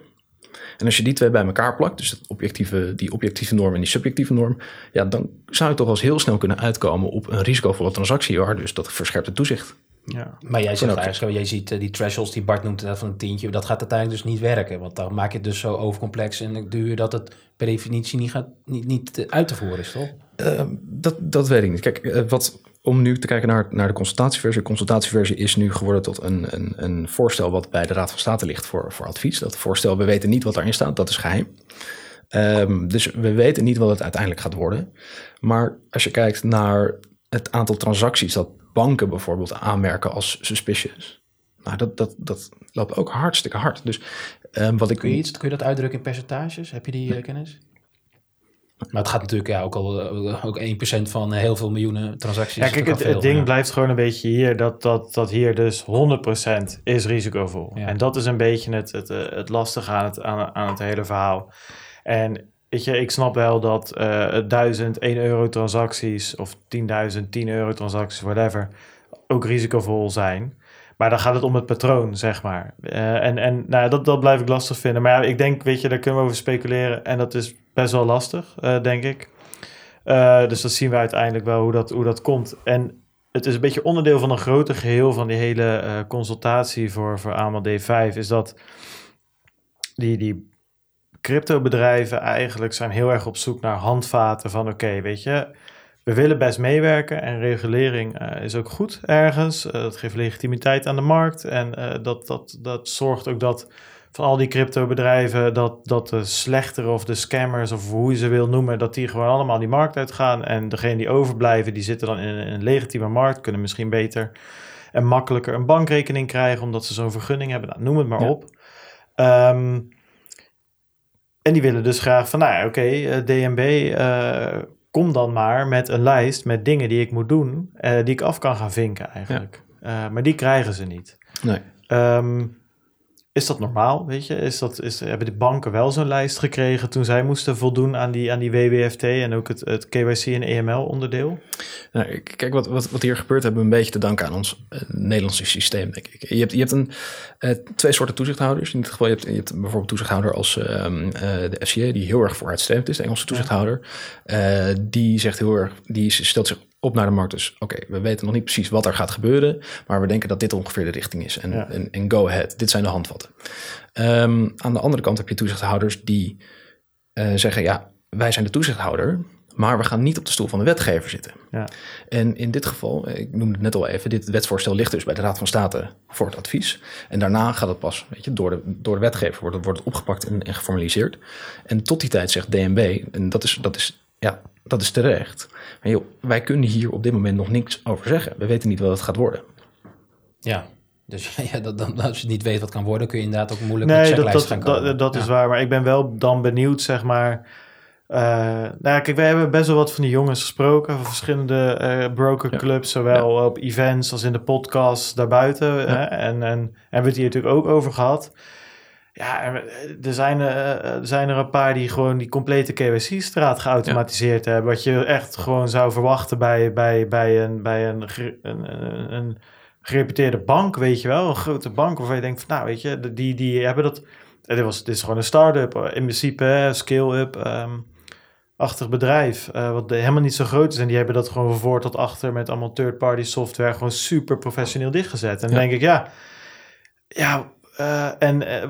En als je die twee bij elkaar plakt, dus objectieve, die objectieve norm en die subjectieve norm, ja, dan zou je toch wel eens heel snel kunnen uitkomen op een risicovolle transactie, waar dus dat verscherpte toezicht. Ja. Maar jij zegt ook. eigenlijk, jij ziet eh, die thresholds die Bart noemt net van een tientje, dat gaat uiteindelijk dus niet werken. Want dan maak je het dus zo overcomplex en duur dat het per definitie niet, gaat, niet, niet eh, uit te voeren is, toch? Eh, dat, dat weet ik niet. Kijk, eh, wat, om nu te kijken naar, naar de consultatieversie. De consultatieversie is nu geworden tot een, een, een voorstel wat bij de Raad van State ligt voor, voor advies. Dat voorstel, we weten niet wat daarin staat, dat is geheim. Ehm, dus we weten niet wat het uiteindelijk gaat worden. Maar als je kijkt naar het aantal transacties dat banken bijvoorbeeld aanmerken als suspicious. Nou, dat, dat, dat loopt ook hartstikke hard. Dus ehm, wat ik Kun je, iets, kun je dat uitdrukken in percentages? Heb je die eh, kennis? Maar het gaat natuurlijk ja, ook al eh, ook 1% van heel veel miljoenen transacties. Ja, kijk, het, het ding ja. blijft gewoon een beetje hier dat, dat, dat hier dus 100% is risicovol. Ja. En dat is een beetje het, het, eh, het lastige aan het, aan, aan het hele verhaal. En weet je, ik snap wel dat eh 1000 1 euro transacties of 10.000 10 euro transacties, whatever, ook risicovol zijn. Maar dan gaat het om het patroon, zeg maar. Eh, en en nou, dat, dat blijf ik lastig vinden. Maar ik denk, weet je, daar kunnen we over speculeren. En dat is best wel lastig, eh, denk ik. Eh, dus dat zien we uiteindelijk wel hoe dat, hoe dat komt. En het is een beetje onderdeel van een groter geheel van die hele consultatie voor, voor AML D5. Is dat die, die cryptobedrijven eigenlijk zijn heel erg op zoek naar handvaten van oké, weet je, we willen best meewerken en regulering eh, is ook goed ergens. Eh, dat geeft legitimiteit aan de markt en eh, dat, dat, dat zorgt ook dat van al die crypto-bedrijven, dat, dat de slechtere of de scammers, of hoe je ze wil noemen, dat die gewoon allemaal die markt uitgaan. En degene die overblijven, die zitten dan in een, een legitieme markt, kunnen misschien beter en makkelijker een bankrekening krijgen, omdat ze zo'n vergunning hebben. Nou, noem het maar Ja. op. Ehm, en die willen dus graag van, nou ja, oké, eh, DNB, eh, kom dan maar met een lijst met dingen die ik moet doen, eh, die ik af kan gaan vinken eigenlijk. Maar die krijgen ze niet. Nee. Ehm, is dat normaal, weet je? Is dat, is, hebben de banken wel zo'n lijst gekregen toen zij moesten voldoen aan die, aan die WWFT en ook het, het KYC en EML onderdeel? Nou, kijk, wat, wat, wat hier gebeurt, hebben we een beetje te danken aan ons eh, Nederlandse systeem, denk ik. Je hebt, je hebt een, eh, twee soorten toezichthouders. In dit geval, je hebt, je hebt bijvoorbeeld toezichthouder als ehm, eh, de FCA, die heel erg vooruitstrevend is, de Engelse toezichthouder. Die zegt heel erg, die stelt zich op naar de markt. Dus oké, we weten nog niet precies wat er gaat gebeuren, maar we denken dat dit ongeveer de richting is. En, Ja. en, en go ahead, dit zijn de handvatten. Ehm, aan de andere kant heb je toezichthouders die eh, zeggen, ja, wij zijn de toezichthouder, maar we gaan niet op de stoel van de wetgever zitten. Ja. En in dit geval, ik noemde het net al even, dit wetsvoorstel ligt dus bij de Raad van State voor het advies. En daarna gaat het pas, weet je, door de, door de wetgever wordt het, wordt het opgepakt en, en geformaliseerd. En tot die tijd zegt DNB, en dat is, dat is, ja, dat is terecht. Maar joh, wij kunnen hier op dit moment nog niks over zeggen. We weten niet wat het gaat worden. Ja, dus ja, dat, dan, als je niet weet wat kan worden, kun je inderdaad ook moeilijk met Nee, dat, checklijsten dat, gaan komen. dat, dat is waar. Maar ik ben wel dan benieuwd, zeg maar. eh nou ja, kijk, wij hebben best wel wat van die jongens gesproken. Van verschillende eh brokerclubs. Zowel op events als in de podcast daarbuiten. Hè? En, en hebben we het hier natuurlijk ook over gehad. Ja, er er zijn, eh, er zijn er een paar die gewoon die complete KYC-straat geautomatiseerd hebben. Wat je echt gewoon zou verwachten bij, bij, bij, een, bij een, een, een, gereputeerde bank, weet je wel. Een grote bank waarvan je denkt van, nou weet je, die, die hebben dat... eh, Dit, was, dit is gewoon een start-up, eh, in principe, scale-up, ehm, achtig bedrijf, eh, wat helemaal niet zo groot is. En die hebben dat gewoon van voor tot achter met allemaal third-party software gewoon super professioneel dichtgezet. En dan Ja. denk ik, ja, ja, eh, en eh,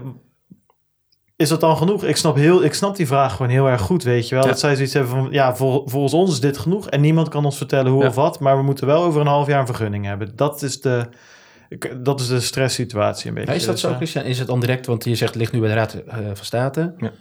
is dat dan genoeg? Ik snap, heel, ik snap die vraag gewoon heel erg goed, weet je wel. Ja. Dat zij zoiets hebben van, ja, vol- volgens ons is dit genoeg. En niemand kan ons vertellen hoe Ja. of wat. Maar we moeten wel over een half jaar een vergunning hebben. Dat is de, dat is de stresssituatie een beetje. Is dat Dus, zo, Christian? Is het dan direct, want je zegt het ligt nu bij de Raad eh, van State. Ja.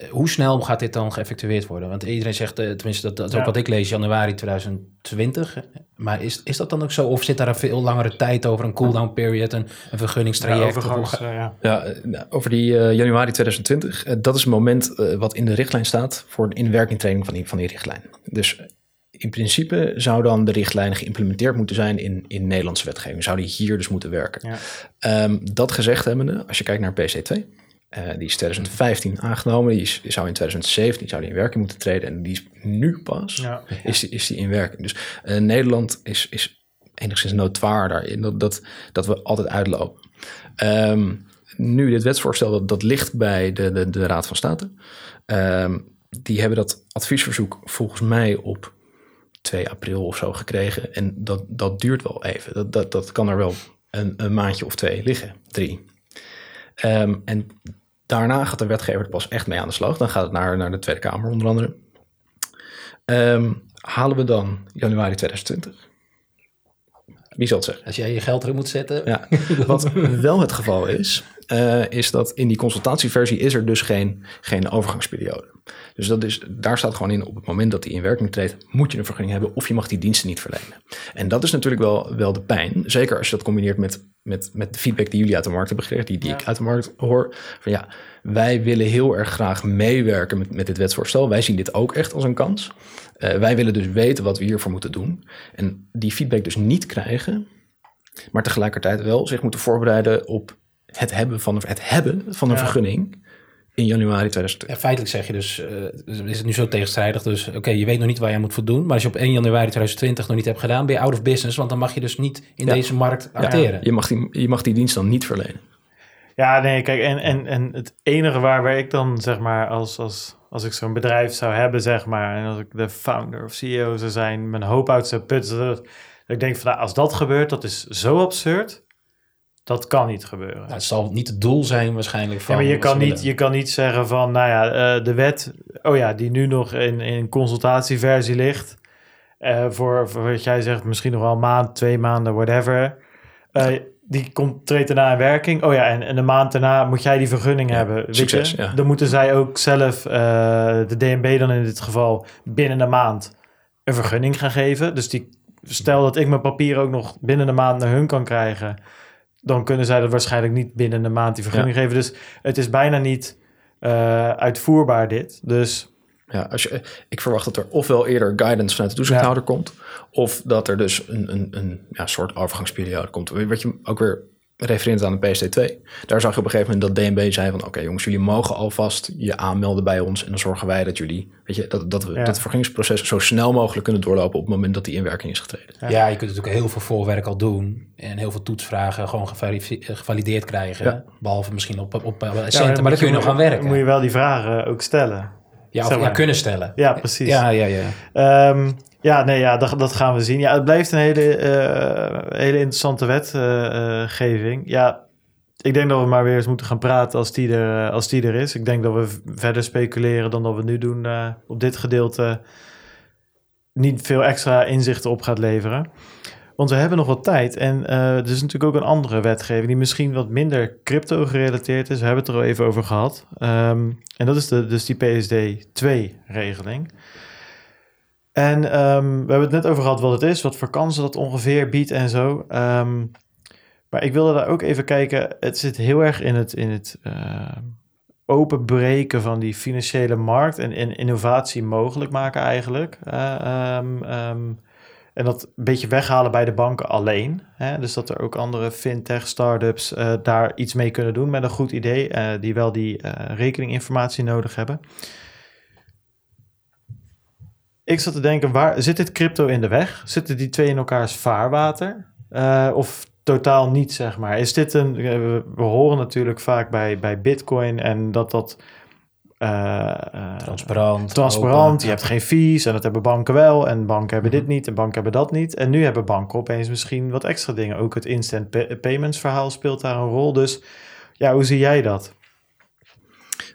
Eh, Hoe snel gaat dit dan geëffectueerd worden? Want iedereen zegt, eh, tenminste dat, dat is ook Ja. wat ik lees, januari 2020. Maar is, is dat dan ook zo? Of zit daar een veel langere tijd over, een cooldown period, een, een ja, vergunningstraject? Of ga- eh, ja. Ja, nou, over die januari 2020. eh, dat is het moment wat in de richtlijn staat voor de inwerkingtreding van die, van die richtlijn. Dus in principe zou dan de richtlijn geïmplementeerd moeten zijn in, in Nederlandse wetgeving. Zou die hier dus moeten werken. Ja. Ehm, dat gezegd hebbende, als je kijkt naar PC2, eh, die is 2015 aangenomen, die, is, die zou in 2017 zou die in werking moeten treden en die is nu pas Ja. is, die, is die in werking. Dus eh, Nederland is, is enigszins notoir daarin dat, dat, dat we altijd uitlopen. Ehm, nu, dit wetsvoorstel, dat, dat ligt bij de, de, de Raad van State. Ehm, die hebben dat adviesverzoek volgens mij op 2 april of zo gekregen. En dat, dat duurt wel even. Dat, dat, dat kan er wel een, een maandje of twee liggen, drie. Ehm, en daarna gaat de wetgever er pas echt mee aan de slag. Dan gaat het naar, naar de Tweede Kamer onder andere. Ehm, halen we dan januari 2020? Wie zal het zeggen? Als jij je geld erin moet zetten. Ja, wat wel het geval is, eh, is dat in die consultatieversie is er dus geen, geen overgangsperiode. Dus dat is, daar staat gewoon in, op het moment dat die in werking treedt, moet je een vergunning hebben of je mag die diensten niet verlenen. En dat is natuurlijk wel, wel de pijn, zeker als je dat combineert met, met, met de feedback die jullie uit de markt hebben gekregen, die, die Ja. ik uit de markt hoor. Van ja, wij willen heel erg graag meewerken met, met dit wetsvoorstel. Wij zien dit ook echt als een kans. Eh, wij willen dus weten wat we hiervoor moeten doen. En die feedback dus niet krijgen, maar tegelijkertijd wel zich moeten voorbereiden op het hebben van, het hebben van een Ja. vergunning in januari 2020. Ja, feitelijk zeg je dus, eh, dus is het nu zo tegenstrijdig. Dus oké, je weet nog niet waar je moet voor doen. Maar als je op 1 januari 2020 nog niet hebt gedaan, ben je out of business. Want dan mag je dus niet in Ja. deze markt acteren. Je mag, die, je mag die dienst dan niet verlenen. Ja, nee, kijk, en, en, en het enige waar, waar ik dan, zeg maar, als, als, als ik zo'n bedrijf zou hebben, zeg maar, en als ik de founder of CEO zou zijn, mijn hoop uit zou putten, dat, dat ik denk van, nou, als dat gebeurt, dat is zo absurd, dat kan niet gebeuren. Nou, het zal niet het doel zijn waarschijnlijk van... Ja, maar je kan, niet, je kan niet zeggen van, nou ja, eh, de wet, oh ja, die nu nog in, in consultatieversie ligt, eh, voor, voor wat jij zegt, misschien nog wel een maand, twee maanden, whatever. Eh, die komt, treedt daarna in werking. Oh ja, en, en een maand daarna moet jij die vergunning Ja, hebben. Weet succes, je? ja. Dan moeten zij ook zelf, de DNB dan in dit geval, binnen een maand een vergunning gaan geven. Dus die, stel dat ik mijn papier ook nog binnen een maand naar hun kan krijgen, dan kunnen zij dat waarschijnlijk niet binnen een maand die vergunning geven. Dus het is bijna niet eh, uitvoerbaar dit. Dus Ja, als je, ik verwacht dat er ofwel eerder guidance vanuit de toezichthouder komt, of dat er dus een, een, een ja, soort overgangsperiode komt. Wat je ook weer refereert aan de PST2. Daar zag je op een gegeven moment dat DNB zei van... oké jongens, jullie mogen alvast je aanmelden bij ons... en dan zorgen wij dat jullie, weet je, dat, dat we Ja. dat vergunningsproces zo snel mogelijk kunnen doorlopen... op het moment dat die in werking is getreden. Ja. Ja. je kunt natuurlijk heel veel voorwerk al doen. En heel veel toetsvragen gewoon gevalideerd krijgen. Ja. Behalve misschien op, op, op Ja, centen, maar dan moet kun je nog gaan werken. Moet je wel die vragen ook stellen. Ja, of ja, kunnen stellen. Ja, precies. Ja, ja, ja. Ehm, ja, nee, ja, dat, dat gaan we zien. Ja, het blijft een hele, eh, hele interessante wetgeving. ja, ik denk dat we maar weer eens moeten gaan praten als die er, eh, als die er is. Ik denk dat we verder speculeren dan dat we nu doen eh, op dit gedeelte niet veel extra inzichten op gaat leveren. Want we hebben nog wat tijd. En eh, er is natuurlijk ook een andere wetgeving die misschien wat minder crypto gerelateerd is. We hebben het er al even over gehad. Ehm, en dat is de, dus die PSD2-regeling. En ehm, we hebben het net over gehad wat het is, wat voor kansen dat ongeveer biedt en zo. Ehm, maar ik wilde daar ook even kijken. Het zit heel erg in het, in het eh, openbreken van die financiële markt en, innovatie mogelijk maken eigenlijk. Ehm, en dat een beetje weghalen bij de banken alleen. Hè? Dus dat er ook andere fintech, startups eh daar iets mee kunnen doen met een goed idee, eh, die wel die eh, rekeninginformatie nodig hebben. Ik zat te denken, waar zit dit crypto in de weg? Zitten die twee in elkaars vaarwater? Of totaal niet, zeg maar? Is dit een... We, we horen natuurlijk vaak bij, bij bitcoin en dat dat... eh, eh, Transparant. transparant, open. je hebt geen fees en dat hebben banken wel en banken hebben dit Mhm. niet en banken hebben dat niet. En nu hebben banken opeens misschien wat extra dingen. Ook het instant pa- payments verhaal speelt daar een rol. Dus ja, hoe zie jij dat?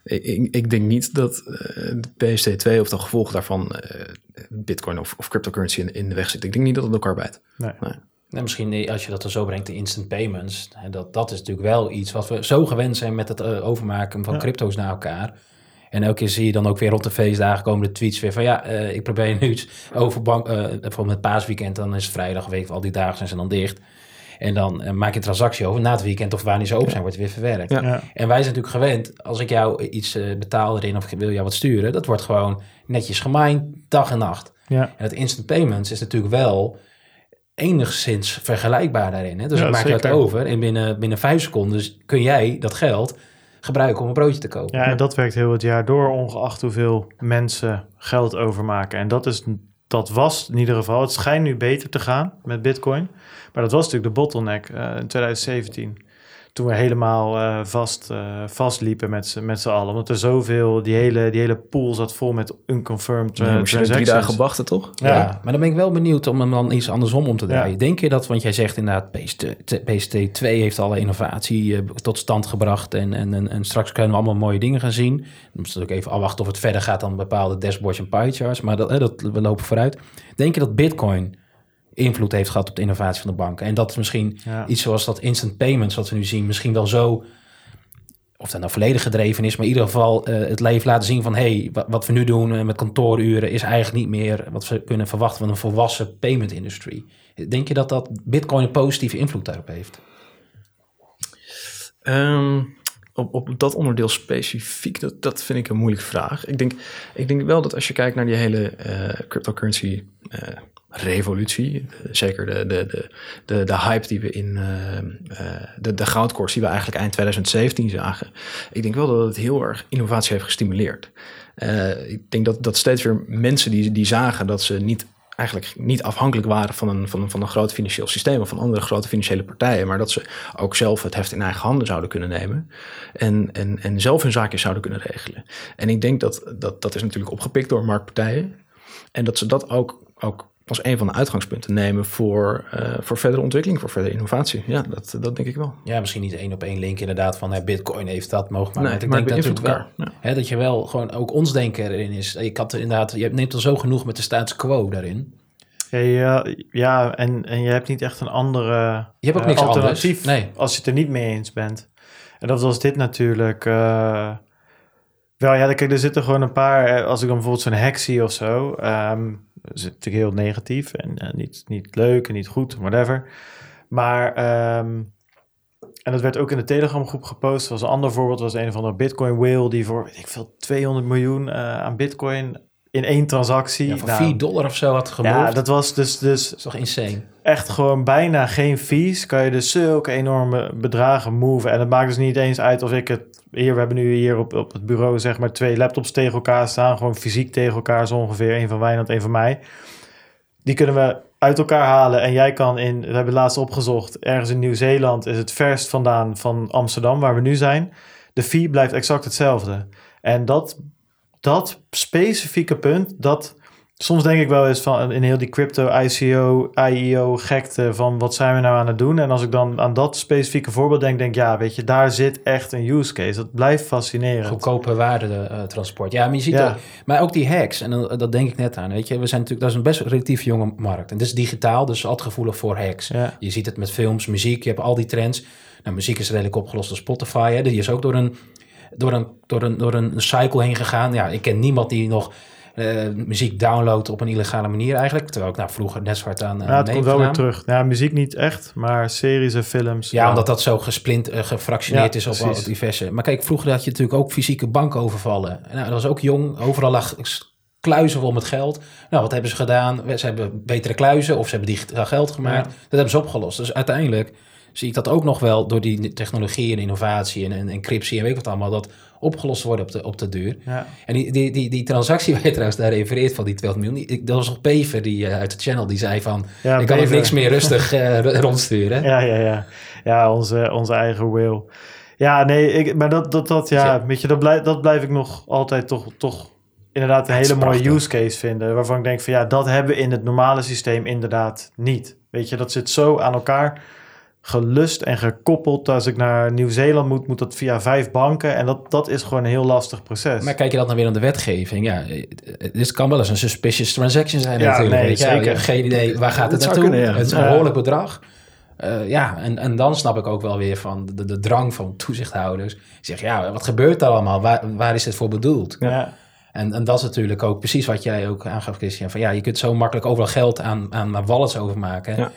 Ik, ik, denk niet dat eh, de PSD2 of de gevolgen daarvan eh, bitcoin of, of cryptocurrency in, in de weg zit. Ik denk niet dat het elkaar bijt. En misschien eh, als je dat er zo brengt, de instant payments. hè, Dat, dat is natuurlijk wel iets wat we zo gewend zijn met het eh, overmaken van Ja. crypto's naar elkaar. En elke keer zie je dan ook weer rond de feestdagen komen de tweets weer van ja, eh, ik probeer nu iets over bank, eh, bijvoorbeeld met paasweekend, dan is het vrijdag, weet ik, al die dagen zijn ze dan dicht. En dan eh, maak je een transactie over na het weekend of wanneer ze open zijn, wordt het weer verwerkt. Ja. Ja, En wij zijn natuurlijk gewend, als ik jou iets eh, betaal erin of ik wil jou wat sturen, dat wordt gewoon netjes gemined, dag en nacht. ja. En het instant payments is natuurlijk wel enigszins vergelijkbaar daarin. Hè? Dus Ja, ik maak je dat over en binnen, binnen vijf seconden kun jij dat geld gebruiken om een broodje te kopen. ja, en dat werkt heel het jaar door, ongeacht hoeveel mensen geld overmaken. En dat, is, dat was in ieder geval, het schijnt nu beter te gaan met bitcoin. Maar dat was natuurlijk de bottleneck eh, in 2017. Toen we helemaal eh, vast, eh, vastliepen met z'n met z'n allen. Omdat er zoveel, die hele, die hele pool zat vol met unconfirmed uh, je er drie transactions. dagen wachten, toch? Ja. Ja. maar dan ben ik wel benieuwd om hem dan iets andersom om te draaien. Ja. Denk je dat, want jij zegt inderdaad, PST, PST 2 heeft alle innovatie tot stand gebracht en, en, en, en straks kunnen we allemaal mooie dingen gaan zien. Dan moeten we ook even afwachten of het verder gaat dan bepaalde dashboards en pie charts, maar dat, hè, dat, we lopen vooruit. Denk je dat bitcoin invloed heeft gehad op de innovatie van de banken? En dat is misschien Ja. iets zoals dat instant payments wat we nu zien, misschien wel zo, of dat nou volledig gedreven is, maar in ieder geval eh, het leven laten zien van, hey, wat, wat we nu doen eh, met kantooruren is eigenlijk niet meer wat we kunnen verwachten van een volwassen payment industrie. Denk je dat dat Bitcoin een positieve invloed daarop heeft? Ehm, op, op dat onderdeel specifiek, dat, dat vind ik een moeilijke vraag. Ik denk, ik denk wel dat als je kijkt naar die hele eh, cryptocurrency revolutie, zeker de, de, de, de, de hype die we in eh, eh, de, de goudkoers die we eigenlijk eind 2017 zagen. Ik denk wel dat het heel erg innovatie heeft gestimuleerd. Eh, ik denk dat, dat steeds weer mensen die, die zagen dat ze niet eigenlijk niet afhankelijk waren van een, van, een, van een groot financieel systeem of van andere grote financiële partijen, maar dat ze ook zelf het heft in eigen handen zouden kunnen nemen en, en, en zelf hun zaakjes zouden kunnen regelen. En ik denk dat dat, dat is natuurlijk opgepikt door marktpartijen en dat ze dat ook, ook als een van de uitgangspunten nemen voor, eh, voor verdere ontwikkeling, voor verdere innovatie. Ja, dat, dat denk ik wel. Ja, misschien niet één op één link inderdaad van hè, Bitcoin heeft dat mogen maar. Nee, ik maar denk het dat natuurlijk wel. Ja. hè, dat je wel gewoon ook ons denken erin is. Ik had inderdaad, je neemt al zo genoeg met de status quo daarin. Ja, ja, ja, en, en je hebt niet echt een andere Je hebt ook eh, niks alternatief anders. Nee. als je het er niet mee eens bent. En dat was dit natuurlijk. eh, wel, ja, kijk, er zitten gewoon een paar. Als ik dan bijvoorbeeld zo'n hack zie of zo. ehm natuurlijk heel negatief en eh, niet, niet leuk en niet goed, whatever. Maar, ehm, en dat werd ook in de Telegram groep gepost. was een ander voorbeeld, was een of andere Bitcoin whale die voor, weet ik veel, 200 miljoen eh, aan Bitcoin in één transactie. Ja, voor Nou, 4 dollar of zo had gemoved. ja, dat was dus, dus is toch insane? echt gewoon bijna geen fees. Kan je dus zulke enorme bedragen moven. En het maakt dus niet eens uit of ik het... Hier, we hebben nu hier op, op het bureau zeg maar twee laptops tegen elkaar staan. Gewoon fysiek tegen elkaar zo ongeveer. Een van Wijnand, een van mij. Die kunnen we uit elkaar halen. En jij kan in... We hebben laatst opgezocht. Ergens in Nieuw-Zeeland is het verst vandaan van Amsterdam, waar we nu zijn. De fee blijft exact hetzelfde. En dat, dat specifieke punt, dat... Soms denk ik wel eens van in heel die crypto, ICO, IEO gekte van wat zijn we nou aan het doen? En als ik dan aan dat specifieke voorbeeld denk, denk ik ja, weet je, daar zit echt een use case. Dat blijft fascinerend. Goedkope waardetransport. ja, maar je ziet Ja. ook, maar ook die hacks, en dan- dat denk ik net aan, weet je, we zijn natuurlijk, dat is een best relatief jonge markt. En dit is digitaal, dus altijd gevoelig voor hacks. Ja. Je ziet het met films, muziek, je hebt al die trends. Nou, muziek is redelijk opgelost door Spotify, hè. die is ook door een, door een, door een, door een cycle heen gegaan. Ja, ik ken niemand die nog eh, muziek downloadt op een illegale manier eigenlijk, terwijl ik nou vroeger net zo hard aan uh, Ja, het komt wel weer terug. Ja, muziek niet echt, maar series en films. Ja, omdat dat zo gesplint, eh, gefractioneerd Ja, is op diverse. Maar kijk, vroeger had je natuurlijk ook fysieke bankovervallen. Nou, dat was ook jong. Overal lag kluizen vol met geld. Nou, wat hebben ze gedaan? Ze hebben betere kluizen of ze hebben digitaal geld gemaakt. Dat hebben ze opgelost. Dus uiteindelijk zie ik dat ook nog wel door die technologie en innovatie en, en encryptie en weet ik wat allemaal, dat opgelost worden op de, op de duur. Ja. En die, die, die, die transactie waar je trouwens daar refereert van die 200 miljoen, die, dat was nog Pever die, eh, uit het channel, die zei van, Ja, ik kan ook niks meer rustig eh, rondsturen. Ja, ja, ja. Ja, onze, onze eigen will. Ja, nee, ik, maar dat, dat, dat, ja, weet je, dat, blijf, dat blijf ik nog altijd toch, toch inderdaad een hele mooie use case vinden. Waarvan ik denk van ja, dat hebben we in het normale systeem inderdaad niet. Weet je, dat zit zo aan elkaar gelust en gekoppeld. Als ik naar Nieuw-Zeeland moet, moet dat via vijf banken. En dat, dat is gewoon een heel lastig proces. Maar kijk je dan dan weer aan de wetgeving? Ja, dit kan wel eens een suspicious transaction zijn Ja, natuurlijk. nee, zeker. Je hebt geen idee waar gaat het Dat naartoe. kunnen, ja. Het is een behoorlijk bedrag. Eh, ja, en, en dan snap ik ook wel weer van de, de drang van toezichthouders. Zeggen, ja, wat gebeurt er allemaal? Waar, waar is dit voor bedoeld? ja. En, en dat is natuurlijk ook precies wat jij ook aangaf, Christian. Van ja, je kunt zo makkelijk overal geld aan, aan wallets overmaken. Ja.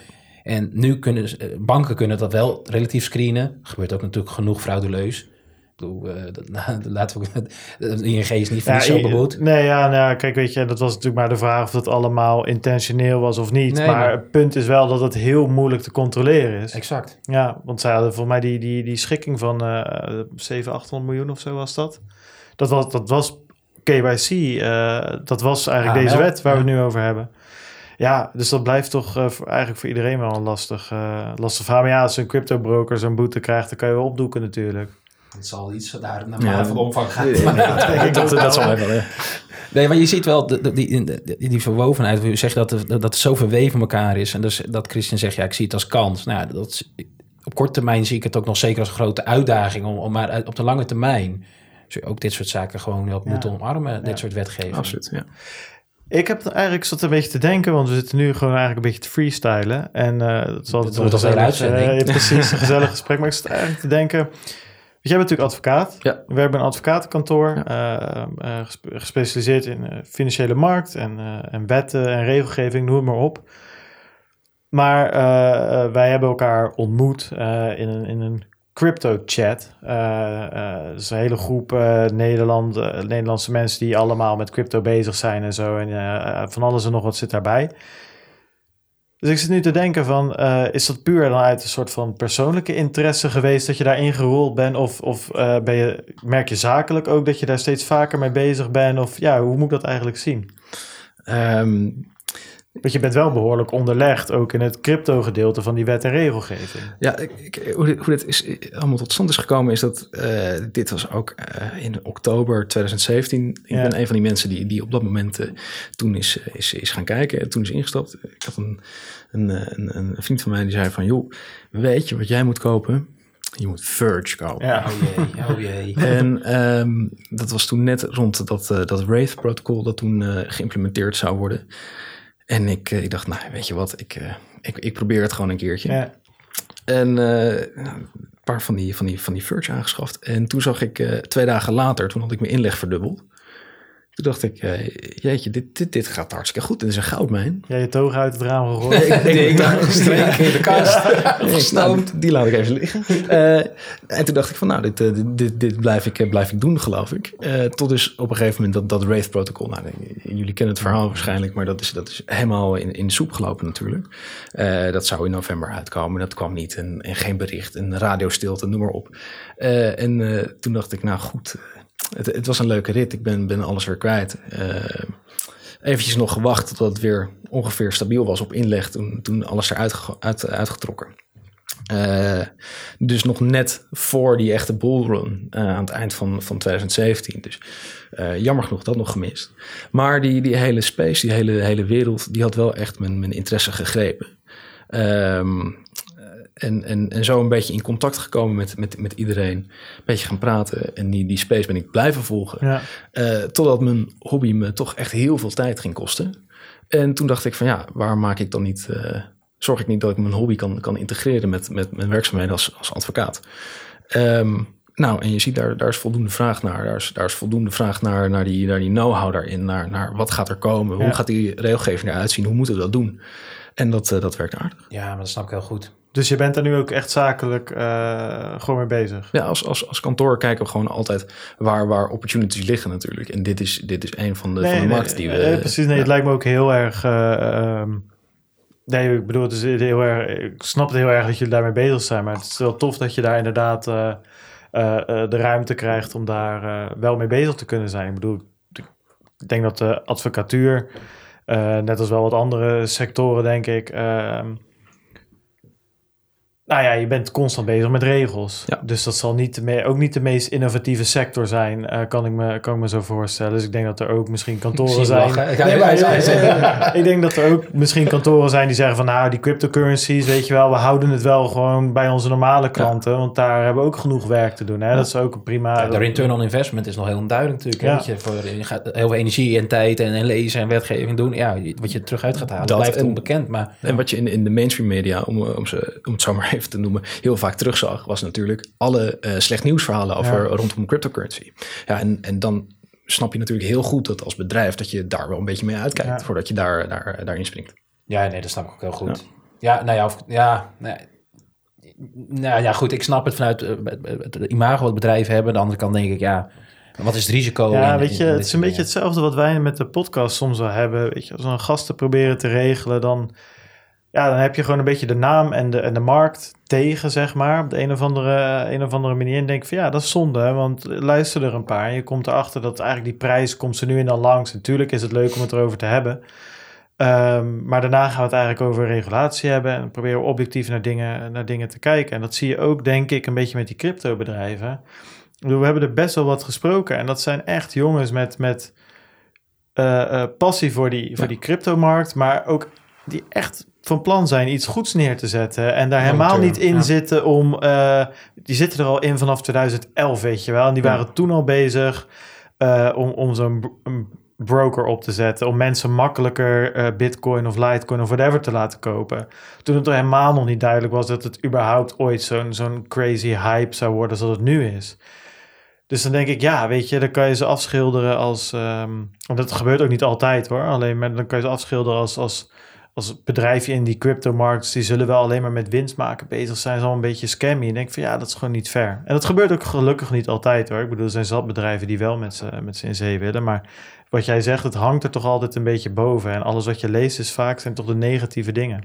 En nu kunnen ze- eh, banken kunnen dat wel relatief screenen. Gebeurt ook natuurlijk genoeg fraudeleus. Ik bedoel, eh, dat, laten we, ING is niet van Ja, zo i- beboet. Nee, ja, nou, ja, kijk, weet je, dat was natuurlijk maar de vraag of dat allemaal intentioneel was of niet. Nee, maar, maar- het punt is wel dat het heel moeilijk te controleren is. Exact. Ja, want zij hadden volgens mij die, die, die schikking van eh 700, 800 miljoen of zo was dat. Dat was, dat was KYC, eh, dat was eigenlijk AML, deze wet waar we het nu over hebben. Ja, dus dat blijft toch eh, voor, eigenlijk voor iedereen wel een lastig, eh lastig verhaal. Maar ja, als een crypto broker zo'n boete krijgt, dan kan je wel opdoeken natuurlijk. Het zal iets daar naar Ja. van omvang gaan. Ja, Maar- dat, dat zal ja. Nee, maar je ziet wel de- de- die, die, die verwovenheid. Je zegt dat, het- dat het zo verweven met elkaar is. En dus dat Christian zegt, ja, ik zie het als kans. Nou, ja, dat op korte termijn zie ik het ook nog zeker als een grote uitdaging. Om, om maar op de lange termijn zul je ook dit soort zaken gewoon ook Ja. moeten omarmen. Ja. Dit soort wetgeving. Absoluut, ja. Ik heb eigenlijk zat een beetje te denken, want we zitten nu gewoon eigenlijk een beetje te freestylen. En eh dat altijd Dat wordt als een hele uitzending. eh, ja, precies, een gezellig gesprek. Maar ik zat eigenlijk te denken, jij bent natuurlijk advocaat. Ja. We hebben een advocatenkantoor, eh, gespe- gespecialiseerd in financiële markt en, en wetten en regelgeving, noem het maar op. Maar wij hebben elkaar ontmoet in een, in een crypto-chat. Eh, eh, dus een hele groep eh, Nederland, Nederlandse mensen die allemaal met crypto bezig zijn en zo. En van alles en nog wat zit daarbij. Dus ik zit nu te denken van, is dat puur dan uit een soort van persoonlijke interesse geweest dat je daarin gerold bent? Of, of ben je, merk je zakelijk ook dat je daar steeds vaker mee bezig bent? Of ja, hoe moet ik dat eigenlijk zien? Ehm, Want je bent wel behoorlijk onderlegd, ook in het crypto gedeelte van die wet en regelgeving. Ja, ik, ik- hoe, dit, hoe dit is, allemaal tot stand is gekomen is dat eh, dit was ook eh, in oktober 2017. Ik Ja. ben een van die mensen die, die op dat moment eh, toen is, is, is gaan kijken, toen is ingestapt. Ik had een, een, een, een vriend van mij die zei van, joh, weet je wat jij moet kopen? Je moet Verge kopen. Ja. Oh jee, oh jee. En ehm, dat was toen net rond dat, dat Wraith-protocol dat toen geïmplementeerd zou worden. En ik, eh, ik dacht, nou, weet je wat, ik, eh, ik, ik probeer het gewoon een keertje. Ja. En eh, een paar van die, van die, van die furts aangeschaft. En toen zag ik twee dagen later, toen had ik mijn inleg verdubbeld. Toen dacht ik, eh, jeetje, dit, dit, dit gaat hartstikke goed. Dit is een goudmijn. Jij je toga uit het raam gegooid. Ik denk daar gestreken in de kast. Gestoomd. Die laat ik even liggen. Eh, en toen dacht ik van, nou, dit, eh, dit, dit, dit blijf, ik, blijf ik doen, geloof ik. Eh, tot dus op een gegeven moment dat, dat Wraith-protocol. Nou, jullie kennen het verhaal waarschijnlijk, maar dat is, dat is helemaal in, in de soep gelopen natuurlijk. Eh, dat zou in november uitkomen. Dat kwam niet. En, en geen bericht. En radiostilte, noem maar op. Eh, en eh, toen dacht ik, nou goed, het, was een leuke rit. Ik ben, ben alles weer kwijt. Eh eventjes nog gewacht totdat het weer ongeveer stabiel was op inleg. Toen, toen alles eruit uit, uitgetrokken. Eh, dus nog net voor die echte bullrun eh, aan het eind van, van 2017. Dus jammer genoeg dat nog gemist. Maar die, die hele space, die hele, hele wereld, die had wel echt mijn, mijn interesse gegrepen. Ehm, en, en, en zo een beetje in contact gekomen met, met, met iedereen. Een beetje gaan praten. En die, die space ben ik blijven volgen. Ja. Eh, totdat mijn hobby me toch echt heel veel tijd ging kosten. En toen dacht ik van ja, waar maak ik dan niet... eh, zorg ik niet dat ik mijn hobby kan, kan integreren met, met mijn werkzaamheden als, als advocaat. Ehm, nou, en je ziet daar, daar is voldoende vraag naar. Daar is, daar is voldoende vraag naar, naar die, naar die know-how daarin. Naar, naar wat gaat er komen? Hoe gaat die regelgeving eruit zien? Hoe moeten we dat doen? En dat, eh, dat werkt aardig. Ja, maar dat snap ik heel goed. Dus je bent er nu ook echt zakelijk eh, gewoon mee bezig. Ja, als, als, als kantoor kijken we gewoon altijd waar, waar opportunities liggen natuurlijk. En dit is, dit is een van de, van de markten die we... eh, precies, nee, ja. het lijkt me ook heel erg... eh, ehm, nee, ik bedoel, het is heel erg... Ik snap het heel erg dat jullie daarmee bezig zijn, maar het is wel tof dat je daar inderdaad eh, de ruimte krijgt om daar wel mee bezig te kunnen zijn. Ik bedoel, ik denk dat de advocatuur, net als wel wat andere sectoren, denk ik... nou ja, je bent constant bezig met regels. Ja. Dus dat zal niet de me- ook niet de meest innovatieve sector zijn, eh, kan, ik me, kan ik me zo voorstellen. Dus ik denk dat er ook misschien kantoren zijn. lachen. Ik ga Nee, maar, ik denk dat er ook misschien kantoren zijn die zeggen van nou, die cryptocurrencies, weet je wel, we houden het wel gewoon bij onze normale klanten. Want daar hebben we ook genoeg werk te doen. Hè? Dat is ook een prima. Ja, de return on investment is nog heel onduidelijk natuurlijk. hè. Je, voor, je gaat heel veel energie en tijd en, en lezen en wetgeving doen. Ja, je- wat je terug uit gaat halen, Dat blijft en- onbekend. Maar En wat je in, in de mainstream media, om, om, ze, om het zo maar even te noemen, heel vaak terugzag, was natuurlijk alle eh, slecht nieuwsverhalen over Ja. rondom cryptocurrency. Ja, en, en dan snap je natuurlijk heel goed dat als bedrijf dat je daar wel een beetje mee uitkijkt Ja. voordat je daar, daar, daarin springt. ja, nee, dat snap ik ook heel goed. Ja, nou ja, of, ja, nee. Nou ja, goed, ik snap het vanuit eh, het, imago wat bedrijven hebben. Aan de andere kant denk ik, ja, wat is het risico? Ja, in- weet je, in het is een beetje hetzelfde wat wij met de podcast soms wel hebben. Weet je, als we een gasten proberen te regelen, dan, ja, dan heb je gewoon een beetje de naam en de, en de markt tegen, zeg maar. Op de een of andere, een of andere manier. En denk van ja, dat is zonde, hè, want luister er een paar. En je komt erachter dat eigenlijk die prijs komt ze nu en dan langs. Natuurlijk is het leuk om het erover te hebben. Ehm, maar daarna gaan we het eigenlijk over regulatie hebben en proberen objectief naar dingen, naar dingen te kijken. En dat zie je ook, denk ik, een beetje met die crypto-bedrijven. We hebben er best wel wat gesproken en dat zijn echt jongens met, met eh, eh, passie voor die, voor die cryptomarkt, maar ook die echt van plan zijn iets goeds neer te zetten en daar helemaal niet in ja. zitten om. eh, die zitten er al in vanaf 2011, weet je wel. En die Ja. waren toen al bezig eh, om, om zo'n broker op te zetten, om mensen makkelijker eh, Bitcoin of Litecoin of whatever te laten kopen. Toen het er helemaal nog niet duidelijk was dat het überhaupt ooit zo'n zo'n crazy hype zou worden zoals het nu is. Dus dan denk ik, ja, weet je, dan kan je ze afschilderen als. ehm, want dat gebeurt ook niet altijd hoor. Alleen maar dan kan je ze afschilderen als, als, als bedrijfje in die crypto-markts. Die zullen wel alleen maar met winst maken bezig zijn. Zo een beetje scammy. En ik denk van ja, dat is gewoon niet fair. En dat gebeurt ook gelukkig niet altijd hoor. Ik bedoel, er zijn zat bedrijven die wel met ze, met ze in zee willen. Maar wat jij zegt, het hangt er toch altijd een beetje boven. En alles wat je leest is vaak zijn toch de negatieve dingen.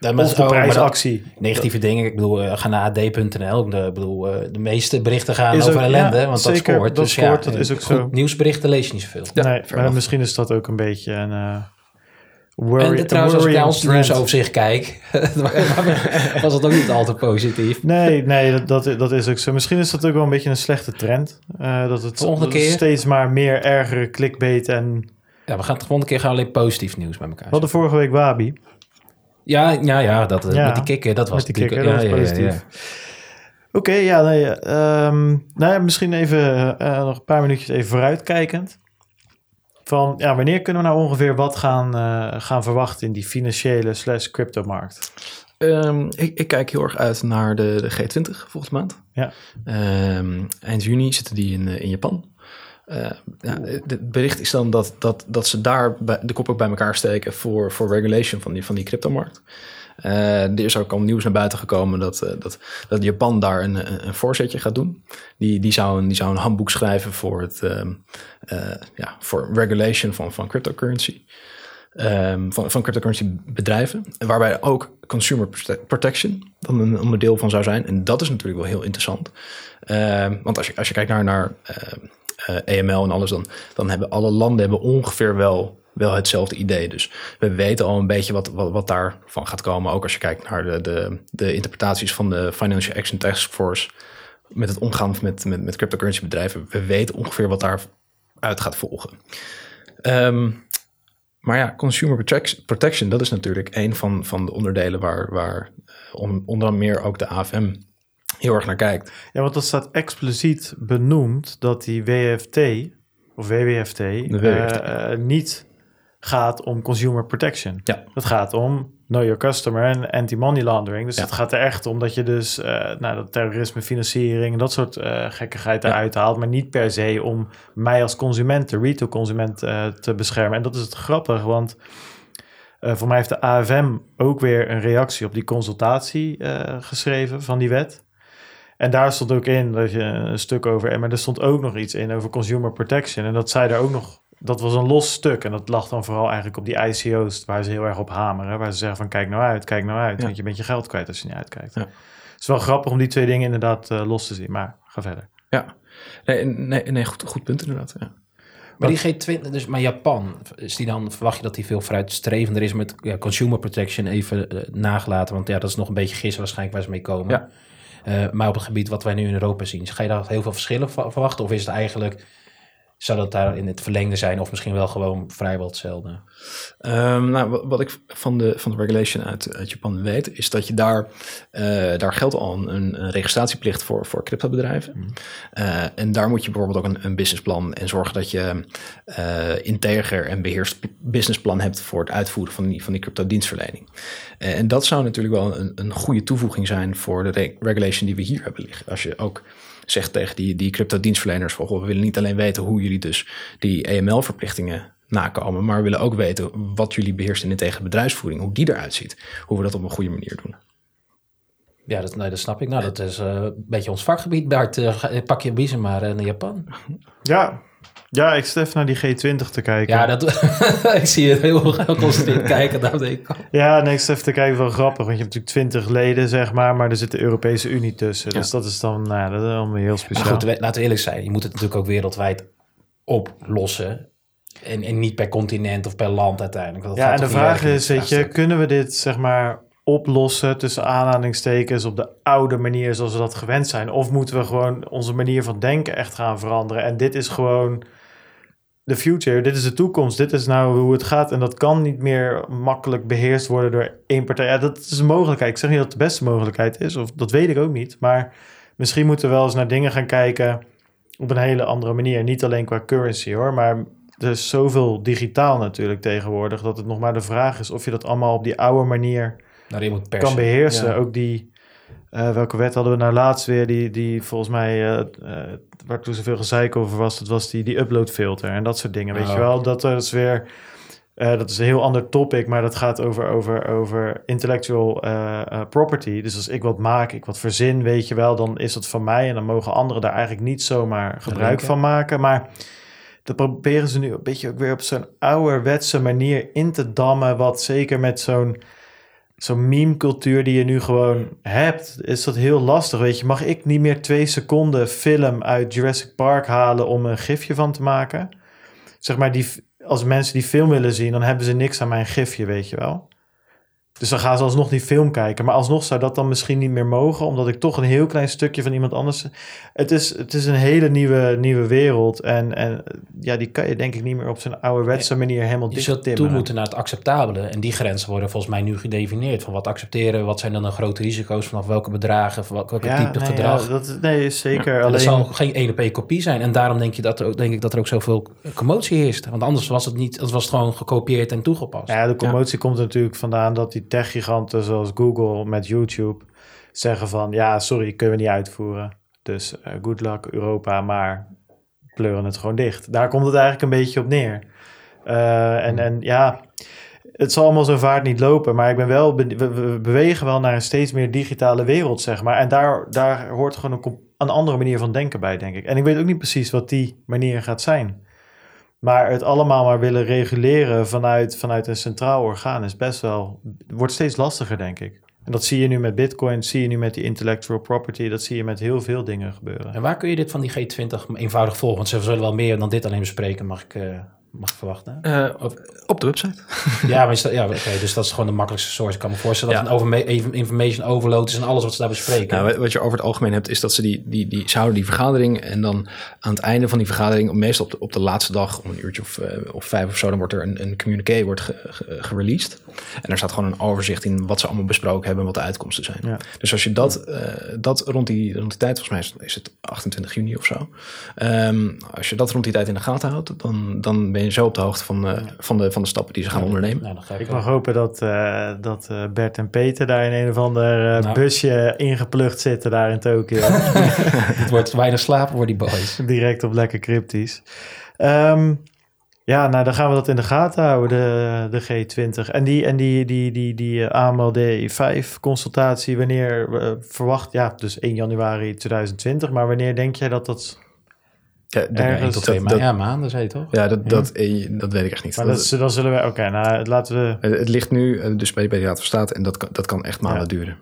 Maar- Of de oh, dat- prijsactie. negatieve dingen. Ik bedoel, eh, ga naar ad.nl. Ik bedoel, eh, de meeste berichten gaan Is ook- over ellende, ja, want zeker, dat scoort. dat dus scoort, ja, dat is ook goed, zo. Nieuwsberichten lees je niet zoveel. Ja, nee, maar misschien is dat ook een beetje een uh, worry, en trouwens, als ik naar ons nieuwsoverzicht kijk, was het ook niet al te positief. Nee, nee dat, dat, dat is ook zo. Misschien is dat ook wel een beetje een slechte trend. Eh, dat het dat steeds maar meer ergere clickbait en... Ja, we gaan de volgende keer gaan alleen positief nieuws met elkaar. We hadden vorige week Wabi. Ja, ja, ja, dat, eh, Ja, met die kikker, dat was die kikker, dat ja, ja, ja, positief. Oké, ja, nee, ehm, nou ja, misschien even eh, nog een paar minuutjes even vooruitkijkend. Van ja, wanneer kunnen we nou ongeveer wat gaan, uh, gaan verwachten in die financiële slash cryptomarkt? Um, ik, ik, kijk heel erg uit naar de, de G20 volgende maand. Ja. Um, eind juni zitten die in, in Japan. Uh, ja, het bericht is dan dat, dat, dat ze daar bij, de kop ook bij elkaar steken voor, voor regulation van die, van die cryptomarkt. Uh, er is ook al nieuws naar buiten gekomen dat, uh, dat, dat Japan daar een, een, voorzetje gaat doen. Die, die, zou een, die zou een handboek schrijven voor, het, uh, ja, voor regulation van, van cryptocurrency. Um, van, van cryptocurrency bedrijven. Waarbij ook consumer protection dan een onderdeel van zou zijn. En dat is natuurlijk wel heel interessant. Ehm, want als je, als je kijkt naar, naar EML e en alles, dan, dan hebben alle landen hebben ongeveer wel wel hetzelfde idee. Dus we weten al een beetje wat, wat, wat daarvan gaat komen. Ook als je kijkt naar de, de, de interpretaties van de Financial Action Task Force met het omgaan met, met, met cryptocurrency bedrijven. We weten ongeveer wat daaruit gaat volgen. Um, maar ja, consumer protection, dat is natuurlijk een van, van de onderdelen waar, waar onder meer ook de AFM heel erg naar kijkt. Ja, want dat staat expliciet benoemd dat die WFT of WWFT, uh, niet gaat om consumer protection. Ja. Het gaat om know your customer en anti-money laundering. Dus het gaat er echt om dat je dus uh, nou, dat terrorisme, financiering en dat soort uh, gekkigheid eruit haalt. Maar niet per se om mij als consument, de retail consument, uh, te beschermen. En dat is het grappig, want voor mij heeft de AFM ook weer een reactie op die consultatie geschreven van die wet. En daar stond ook in dat je een stuk over, maar er stond ook nog iets in over consumer protection. En dat zij er ook nog dat was een los stuk. En dat lag dan vooral eigenlijk op die ICO's, waar ze heel erg op hameren. Waar ze zeggen van kijk nou uit, kijk nou uit. Want je bent je geld kwijt als je niet uitkijkt. Ja. Het is wel grappig om die twee dingen inderdaad uh, los te zien. Maar ga verder. Ja, nee, nee, nee goed, goed punt inderdaad. Ja. Maar die G20, dus maar Japan, is die dan, verwacht je dat die veel vooruitstrevender is met ja, consumer protection even uh, nagelaten? Want ja, dat is nog een beetje gissen waarschijnlijk waar ze mee komen. Ja. Uh, maar op het gebied wat wij nu in Europa zien, ga je daar heel veel verschillen verwachten? Of is het eigenlijk zou dat daar in het verlengde zijn of misschien wel gewoon vrijwel hetzelfde? Um, nou, wat, ik van de, van de regulation uit, uit Japan weet, is dat je daar, uh, daar geldt al een, een, registratieplicht voor, voor cryptobedrijven. Mm. Uh, en daar moet je bijvoorbeeld ook een, een businessplan en zorgen dat je uh, integer en beheerst businessplan hebt voor het uitvoeren van die, van die crypto-dienstverlening. en dat zou natuurlijk wel een, een goede toevoeging zijn voor de regulation die we hier hebben liggen. Als je ook zegt tegen die, die crypto-dienstverleners: van, we willen niet alleen weten hoe jullie dus die EML-verplichtingen nakomen, maar we willen ook weten wat jullie beheerst in de tegen bedrijfsvoering, hoe die eruit ziet, hoe we dat op een goede manier doen. Ja, dat, nee, dat snap ik. Nou, dat is uh, een beetje ons vakgebied. Bart, uh, pak je biezen maar uh, naar Japan. Ja, ja, ik even naar die G20 te kijken. Ja, dat, ik zie je heel geconcentreerd kijken. Daar denk ik. Ja, nee, ik even te kijken. Wel grappig, want je hebt natuurlijk 20 leden, zeg maar. Maar er zit de Europese Unie tussen. Dus dat is dan nou, dat is allemaal heel speciaal. Maar goed, laten we eerlijk zijn. Je moet het natuurlijk ook wereldwijd oplossen. En, en niet per continent of per land uiteindelijk. Dat ja, en de vraag is, weet je, kunnen we dit zeg maar oplossen tussen aanhalingstekens op de oude manier zoals we dat gewend zijn? Of moeten we gewoon onze manier van denken echt gaan veranderen? En dit is gewoon de future, dit is de toekomst, dit is nou hoe het gaat. En dat kan niet meer makkelijk beheerst worden door één partij. Ja, dat is een mogelijkheid. Ik zeg niet dat het de beste mogelijkheid is, of dat weet ik ook niet. Maar misschien moeten we wel eens naar dingen gaan kijken op een hele andere manier. Niet alleen qua currency hoor, maar er is zoveel digitaal natuurlijk tegenwoordig, dat het nog maar de vraag is of je dat allemaal op die oude manier nou, moet kan beheersen. Ook die, uh, welke wet hadden we nou laatst weer, die, die volgens mij, uh, uh, waar toen zoveel gezeik over was, dat was die, die uploadfilter en dat soort dingen, weet je wel. Dat is weer, dat is een heel ander topic, maar dat gaat over, over, over intellectual property. Dus als ik wat maak, ik wat verzin, weet je wel, dan is dat van mij en dan mogen anderen daar eigenlijk niet zomaar gebruik van maken. Maar dat proberen ze nu een beetje ook weer op zo'n ouderwetse manier in te dammen, wat zeker met zo'n zo'n meme-cultuur die je nu gewoon hebt, is dat heel lastig. Weet je, mag ik niet meer twee seconden film uit Jurassic Park halen om een gifje van te maken? Zeg maar, die, als mensen die film willen zien, dan hebben ze niks aan mijn gifje, weet je wel. Dus dan gaan ze alsnog die film kijken. Maar alsnog zou dat dan misschien niet meer mogen, omdat ik toch een heel klein stukje van iemand anders. Het is, het is een hele nieuwe, nieuwe wereld. En, en ja, die kan je denk ik niet meer op zijn ouderwetse manier helemaal Je zult toe moeten naar het acceptabele. En die grenzen worden volgens mij nu gedefinieerd. Van wat accepteren, wat zijn dan de grote risico's, vanaf welke bedragen, van welke Ja, type nee, gedrag. ja, dat, nee, zeker. En Alleen, dat zal geen één kopie zijn. En daarom denk, je dat er, ook- denk ik dat er ook zoveel commotie heerst. Want anders was het niet, het was gewoon gekopieerd en toegepast. Ja, de commotie komt er natuurlijk vandaan dat die techgiganten zoals Google met YouTube zeggen van ja, sorry, kunnen we niet uitvoeren. Dus eh, good luck Europa, maar pleuren het gewoon dicht. Daar komt het eigenlijk een beetje op neer. Eh, en, en ja, het zal allemaal zo vaart niet lopen, maar ik ben wel, be- we, we bewegen wel naar een steeds meer digitale wereld, zeg maar. En daar, daar hoort gewoon een, een andere manier van denken bij, denk ik. En ik weet ook niet precies wat die manier gaat zijn. Maar het allemaal maar willen reguleren vanuit, vanuit een centraal orgaan is best wel, wordt steeds lastiger, denk ik. En dat zie je nu met Bitcoin, zie je nu met die intellectual property, dat zie je met heel veel dingen gebeuren. En waar kun je dit van die G20 eenvoudig volgen? Want ze zullen wel meer dan dit alleen bespreken, mag ik, eh, mag verwachten. Eh, op de website. ja, maar is dat, ja, oké, dus dat is gewoon de makkelijkste source. Ik kan me voorstellen dat Ja. het een information overload is en alles wat ze daar bespreken. Nou, wat- je over het algemeen hebt, is dat ze die, die, die, ze houden die vergadering en dan aan het einde van die vergadering, meestal op de, op de laatste dag, om een uurtje of, eh, of vijf of zo, dan wordt er een, een communiqué wordt ge, ge- gereleased. En daar staat gewoon een overzicht in wat ze allemaal besproken hebben en wat de uitkomsten zijn. Ja. Dus als je dat, eh, dat rond, die, rond die tijd, volgens mij is het, is het 28 juni of zo, Ehm, als je dat rond die tijd in de gaten houdt, dan, dan ben je zo op de hoogte van, eh, van, de, van de stappen die ze gaan ondernemen. Nou, ga ik, Ik mag hopen dat, eh, dat eh, Bert en Peter daar in een of ander eh, Nou. busje ingeplucht zitten daar in Tokio. Het wordt weinig slapen voor die boys. Direct op lekker cryptisch. Ehm, ja, nou dan gaan we dat in de gaten houden, de, de G20. En die, en die, die, die, die eh, AMLD 5 consultatie, wanneer verwacht, ja, dus 1 januari 2020. Maar wanneer denk jij dat dat... Ja, dat- Ergens- tot twee dat- maanden. dat- Ja, maanden, zei je toch? ja, dat, dat, eh, dat weet ik echt niet. Maar Dat- dat, dan zullen we, oké, nou laten we Het, het ligt nu eh, dus bij, bij de Raad van State en dat kan, dat kan echt maanden Ja. duren.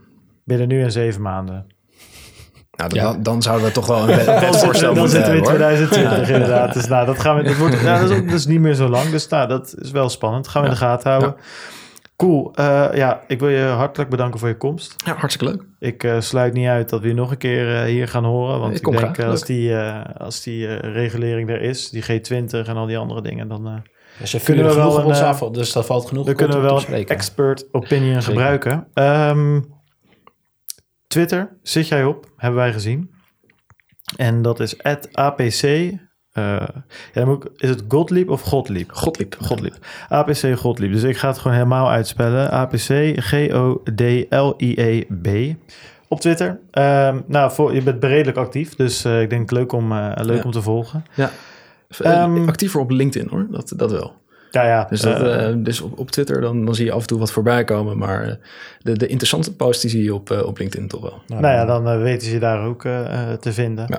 binnen nu en zeven maanden. Nou, dan, Ja. dan, dan zouden we toch wel een wet- Dan wetvoorstel zitten, dan moeten zitten we in hebben, hoor. 2020 inderdaad. Dus nou, dat gaan we. Dat, wordt, nou, dat is ook dus niet meer zo lang. Dus nou, dat is wel spannend. Dat gaan we in de gaten houden. Cool. Eh, ja, ik wil je hartelijk bedanken voor je komst. Ja, hartstikke leuk. Ik eh, sluit niet uit dat we je nog een keer eh, hier gaan horen. Want Ik ik, kom denk graag. als die, eh, als die eh, regulering er is, die G20 en al die andere dingen, dan, eh, Ja, ze Kunnen we wel ons een, af, dus dat valt genoeg dan content kunnen we wel een expert opinion Zeker. gebruiken. Ehm, Twitter, zit jij op, hebben wij gezien. En dat is APC. Eh, ja, dan moet ik- is het Godlieb of Godlieb? Godliep. Godlieb. APC Godlieb. Dus ik ga het gewoon helemaal uitspellen. APC G-O-D-L-I-E-B. Op Twitter. Ehm, nou, voor, je bent redelijk actief. Dus eh, ik denk leuk om, eh, leuk Ja. om te volgen. Ja. Eh, Ehm, Actiever op LinkedIn hoor, dat, dat wel. Ja, ja. Dus, dat, dus op, op Twitter dan, dan zie je af en toe wat voorbij komen. Maar de, de interessante posts die zie je op, op LinkedIn toch wel. nou ja, dan weten ze je daar ook te vinden. Ja.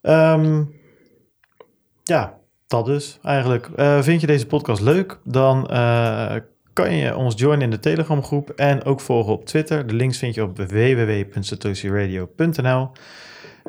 Ehm, ja, dat dus eigenlijk. Eh, vind je deze podcast leuk? Dan eh, kan je ons joinen in de Telegram groep en ook volgen op Twitter. De links vind je op www.satoshiradio.nl.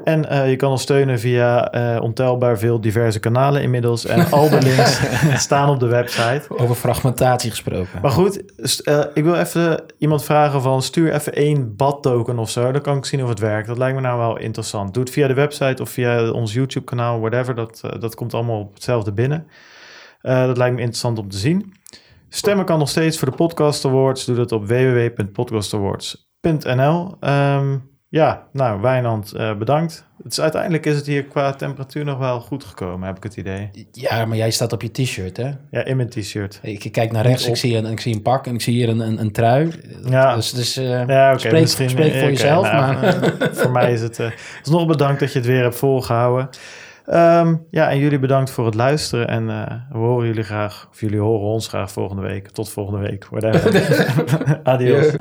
En eh, je kan ons steunen via eh, ontelbaar veel diverse kanalen inmiddels. En al de links staan op de website. Over fragmentatie gesproken. Maar goed, eh, ik wil even iemand vragen van stuur even één badtoken of zo. Dan kan ik zien of het werkt. Dat lijkt me nou wel interessant. Doe het via de website of via ons YouTube kanaal, whatever. Dat, dat komt allemaal op hetzelfde binnen. Dat lijkt me interessant om te zien. Stemmen kan nog steeds voor de Podcast Awards. Doe dat op www.podcastawards.nl. ja, nou Wijnand, eh, bedankt. Uiteindelijk is het hier qua temperatuur nog wel goed gekomen, heb ik het idee. Ja, maar jij staat op je t-shirt, hè? Ja, in mijn t-shirt. Ik kijk naar rechts, ik zie, een, ik zie een pak en ik zie hier een, een, een trui. Ja. Dus, dus eh, Ja, oké. spreek, voor jezelf, nou, maar... eh, voor mij is het... eh nog bedankt dat je het weer hebt volgehouden. Ehm, ja, en jullie bedankt voor het luisteren. En we horen jullie graag, of jullie horen ons graag volgende week. Tot volgende week. Whatever. Adios.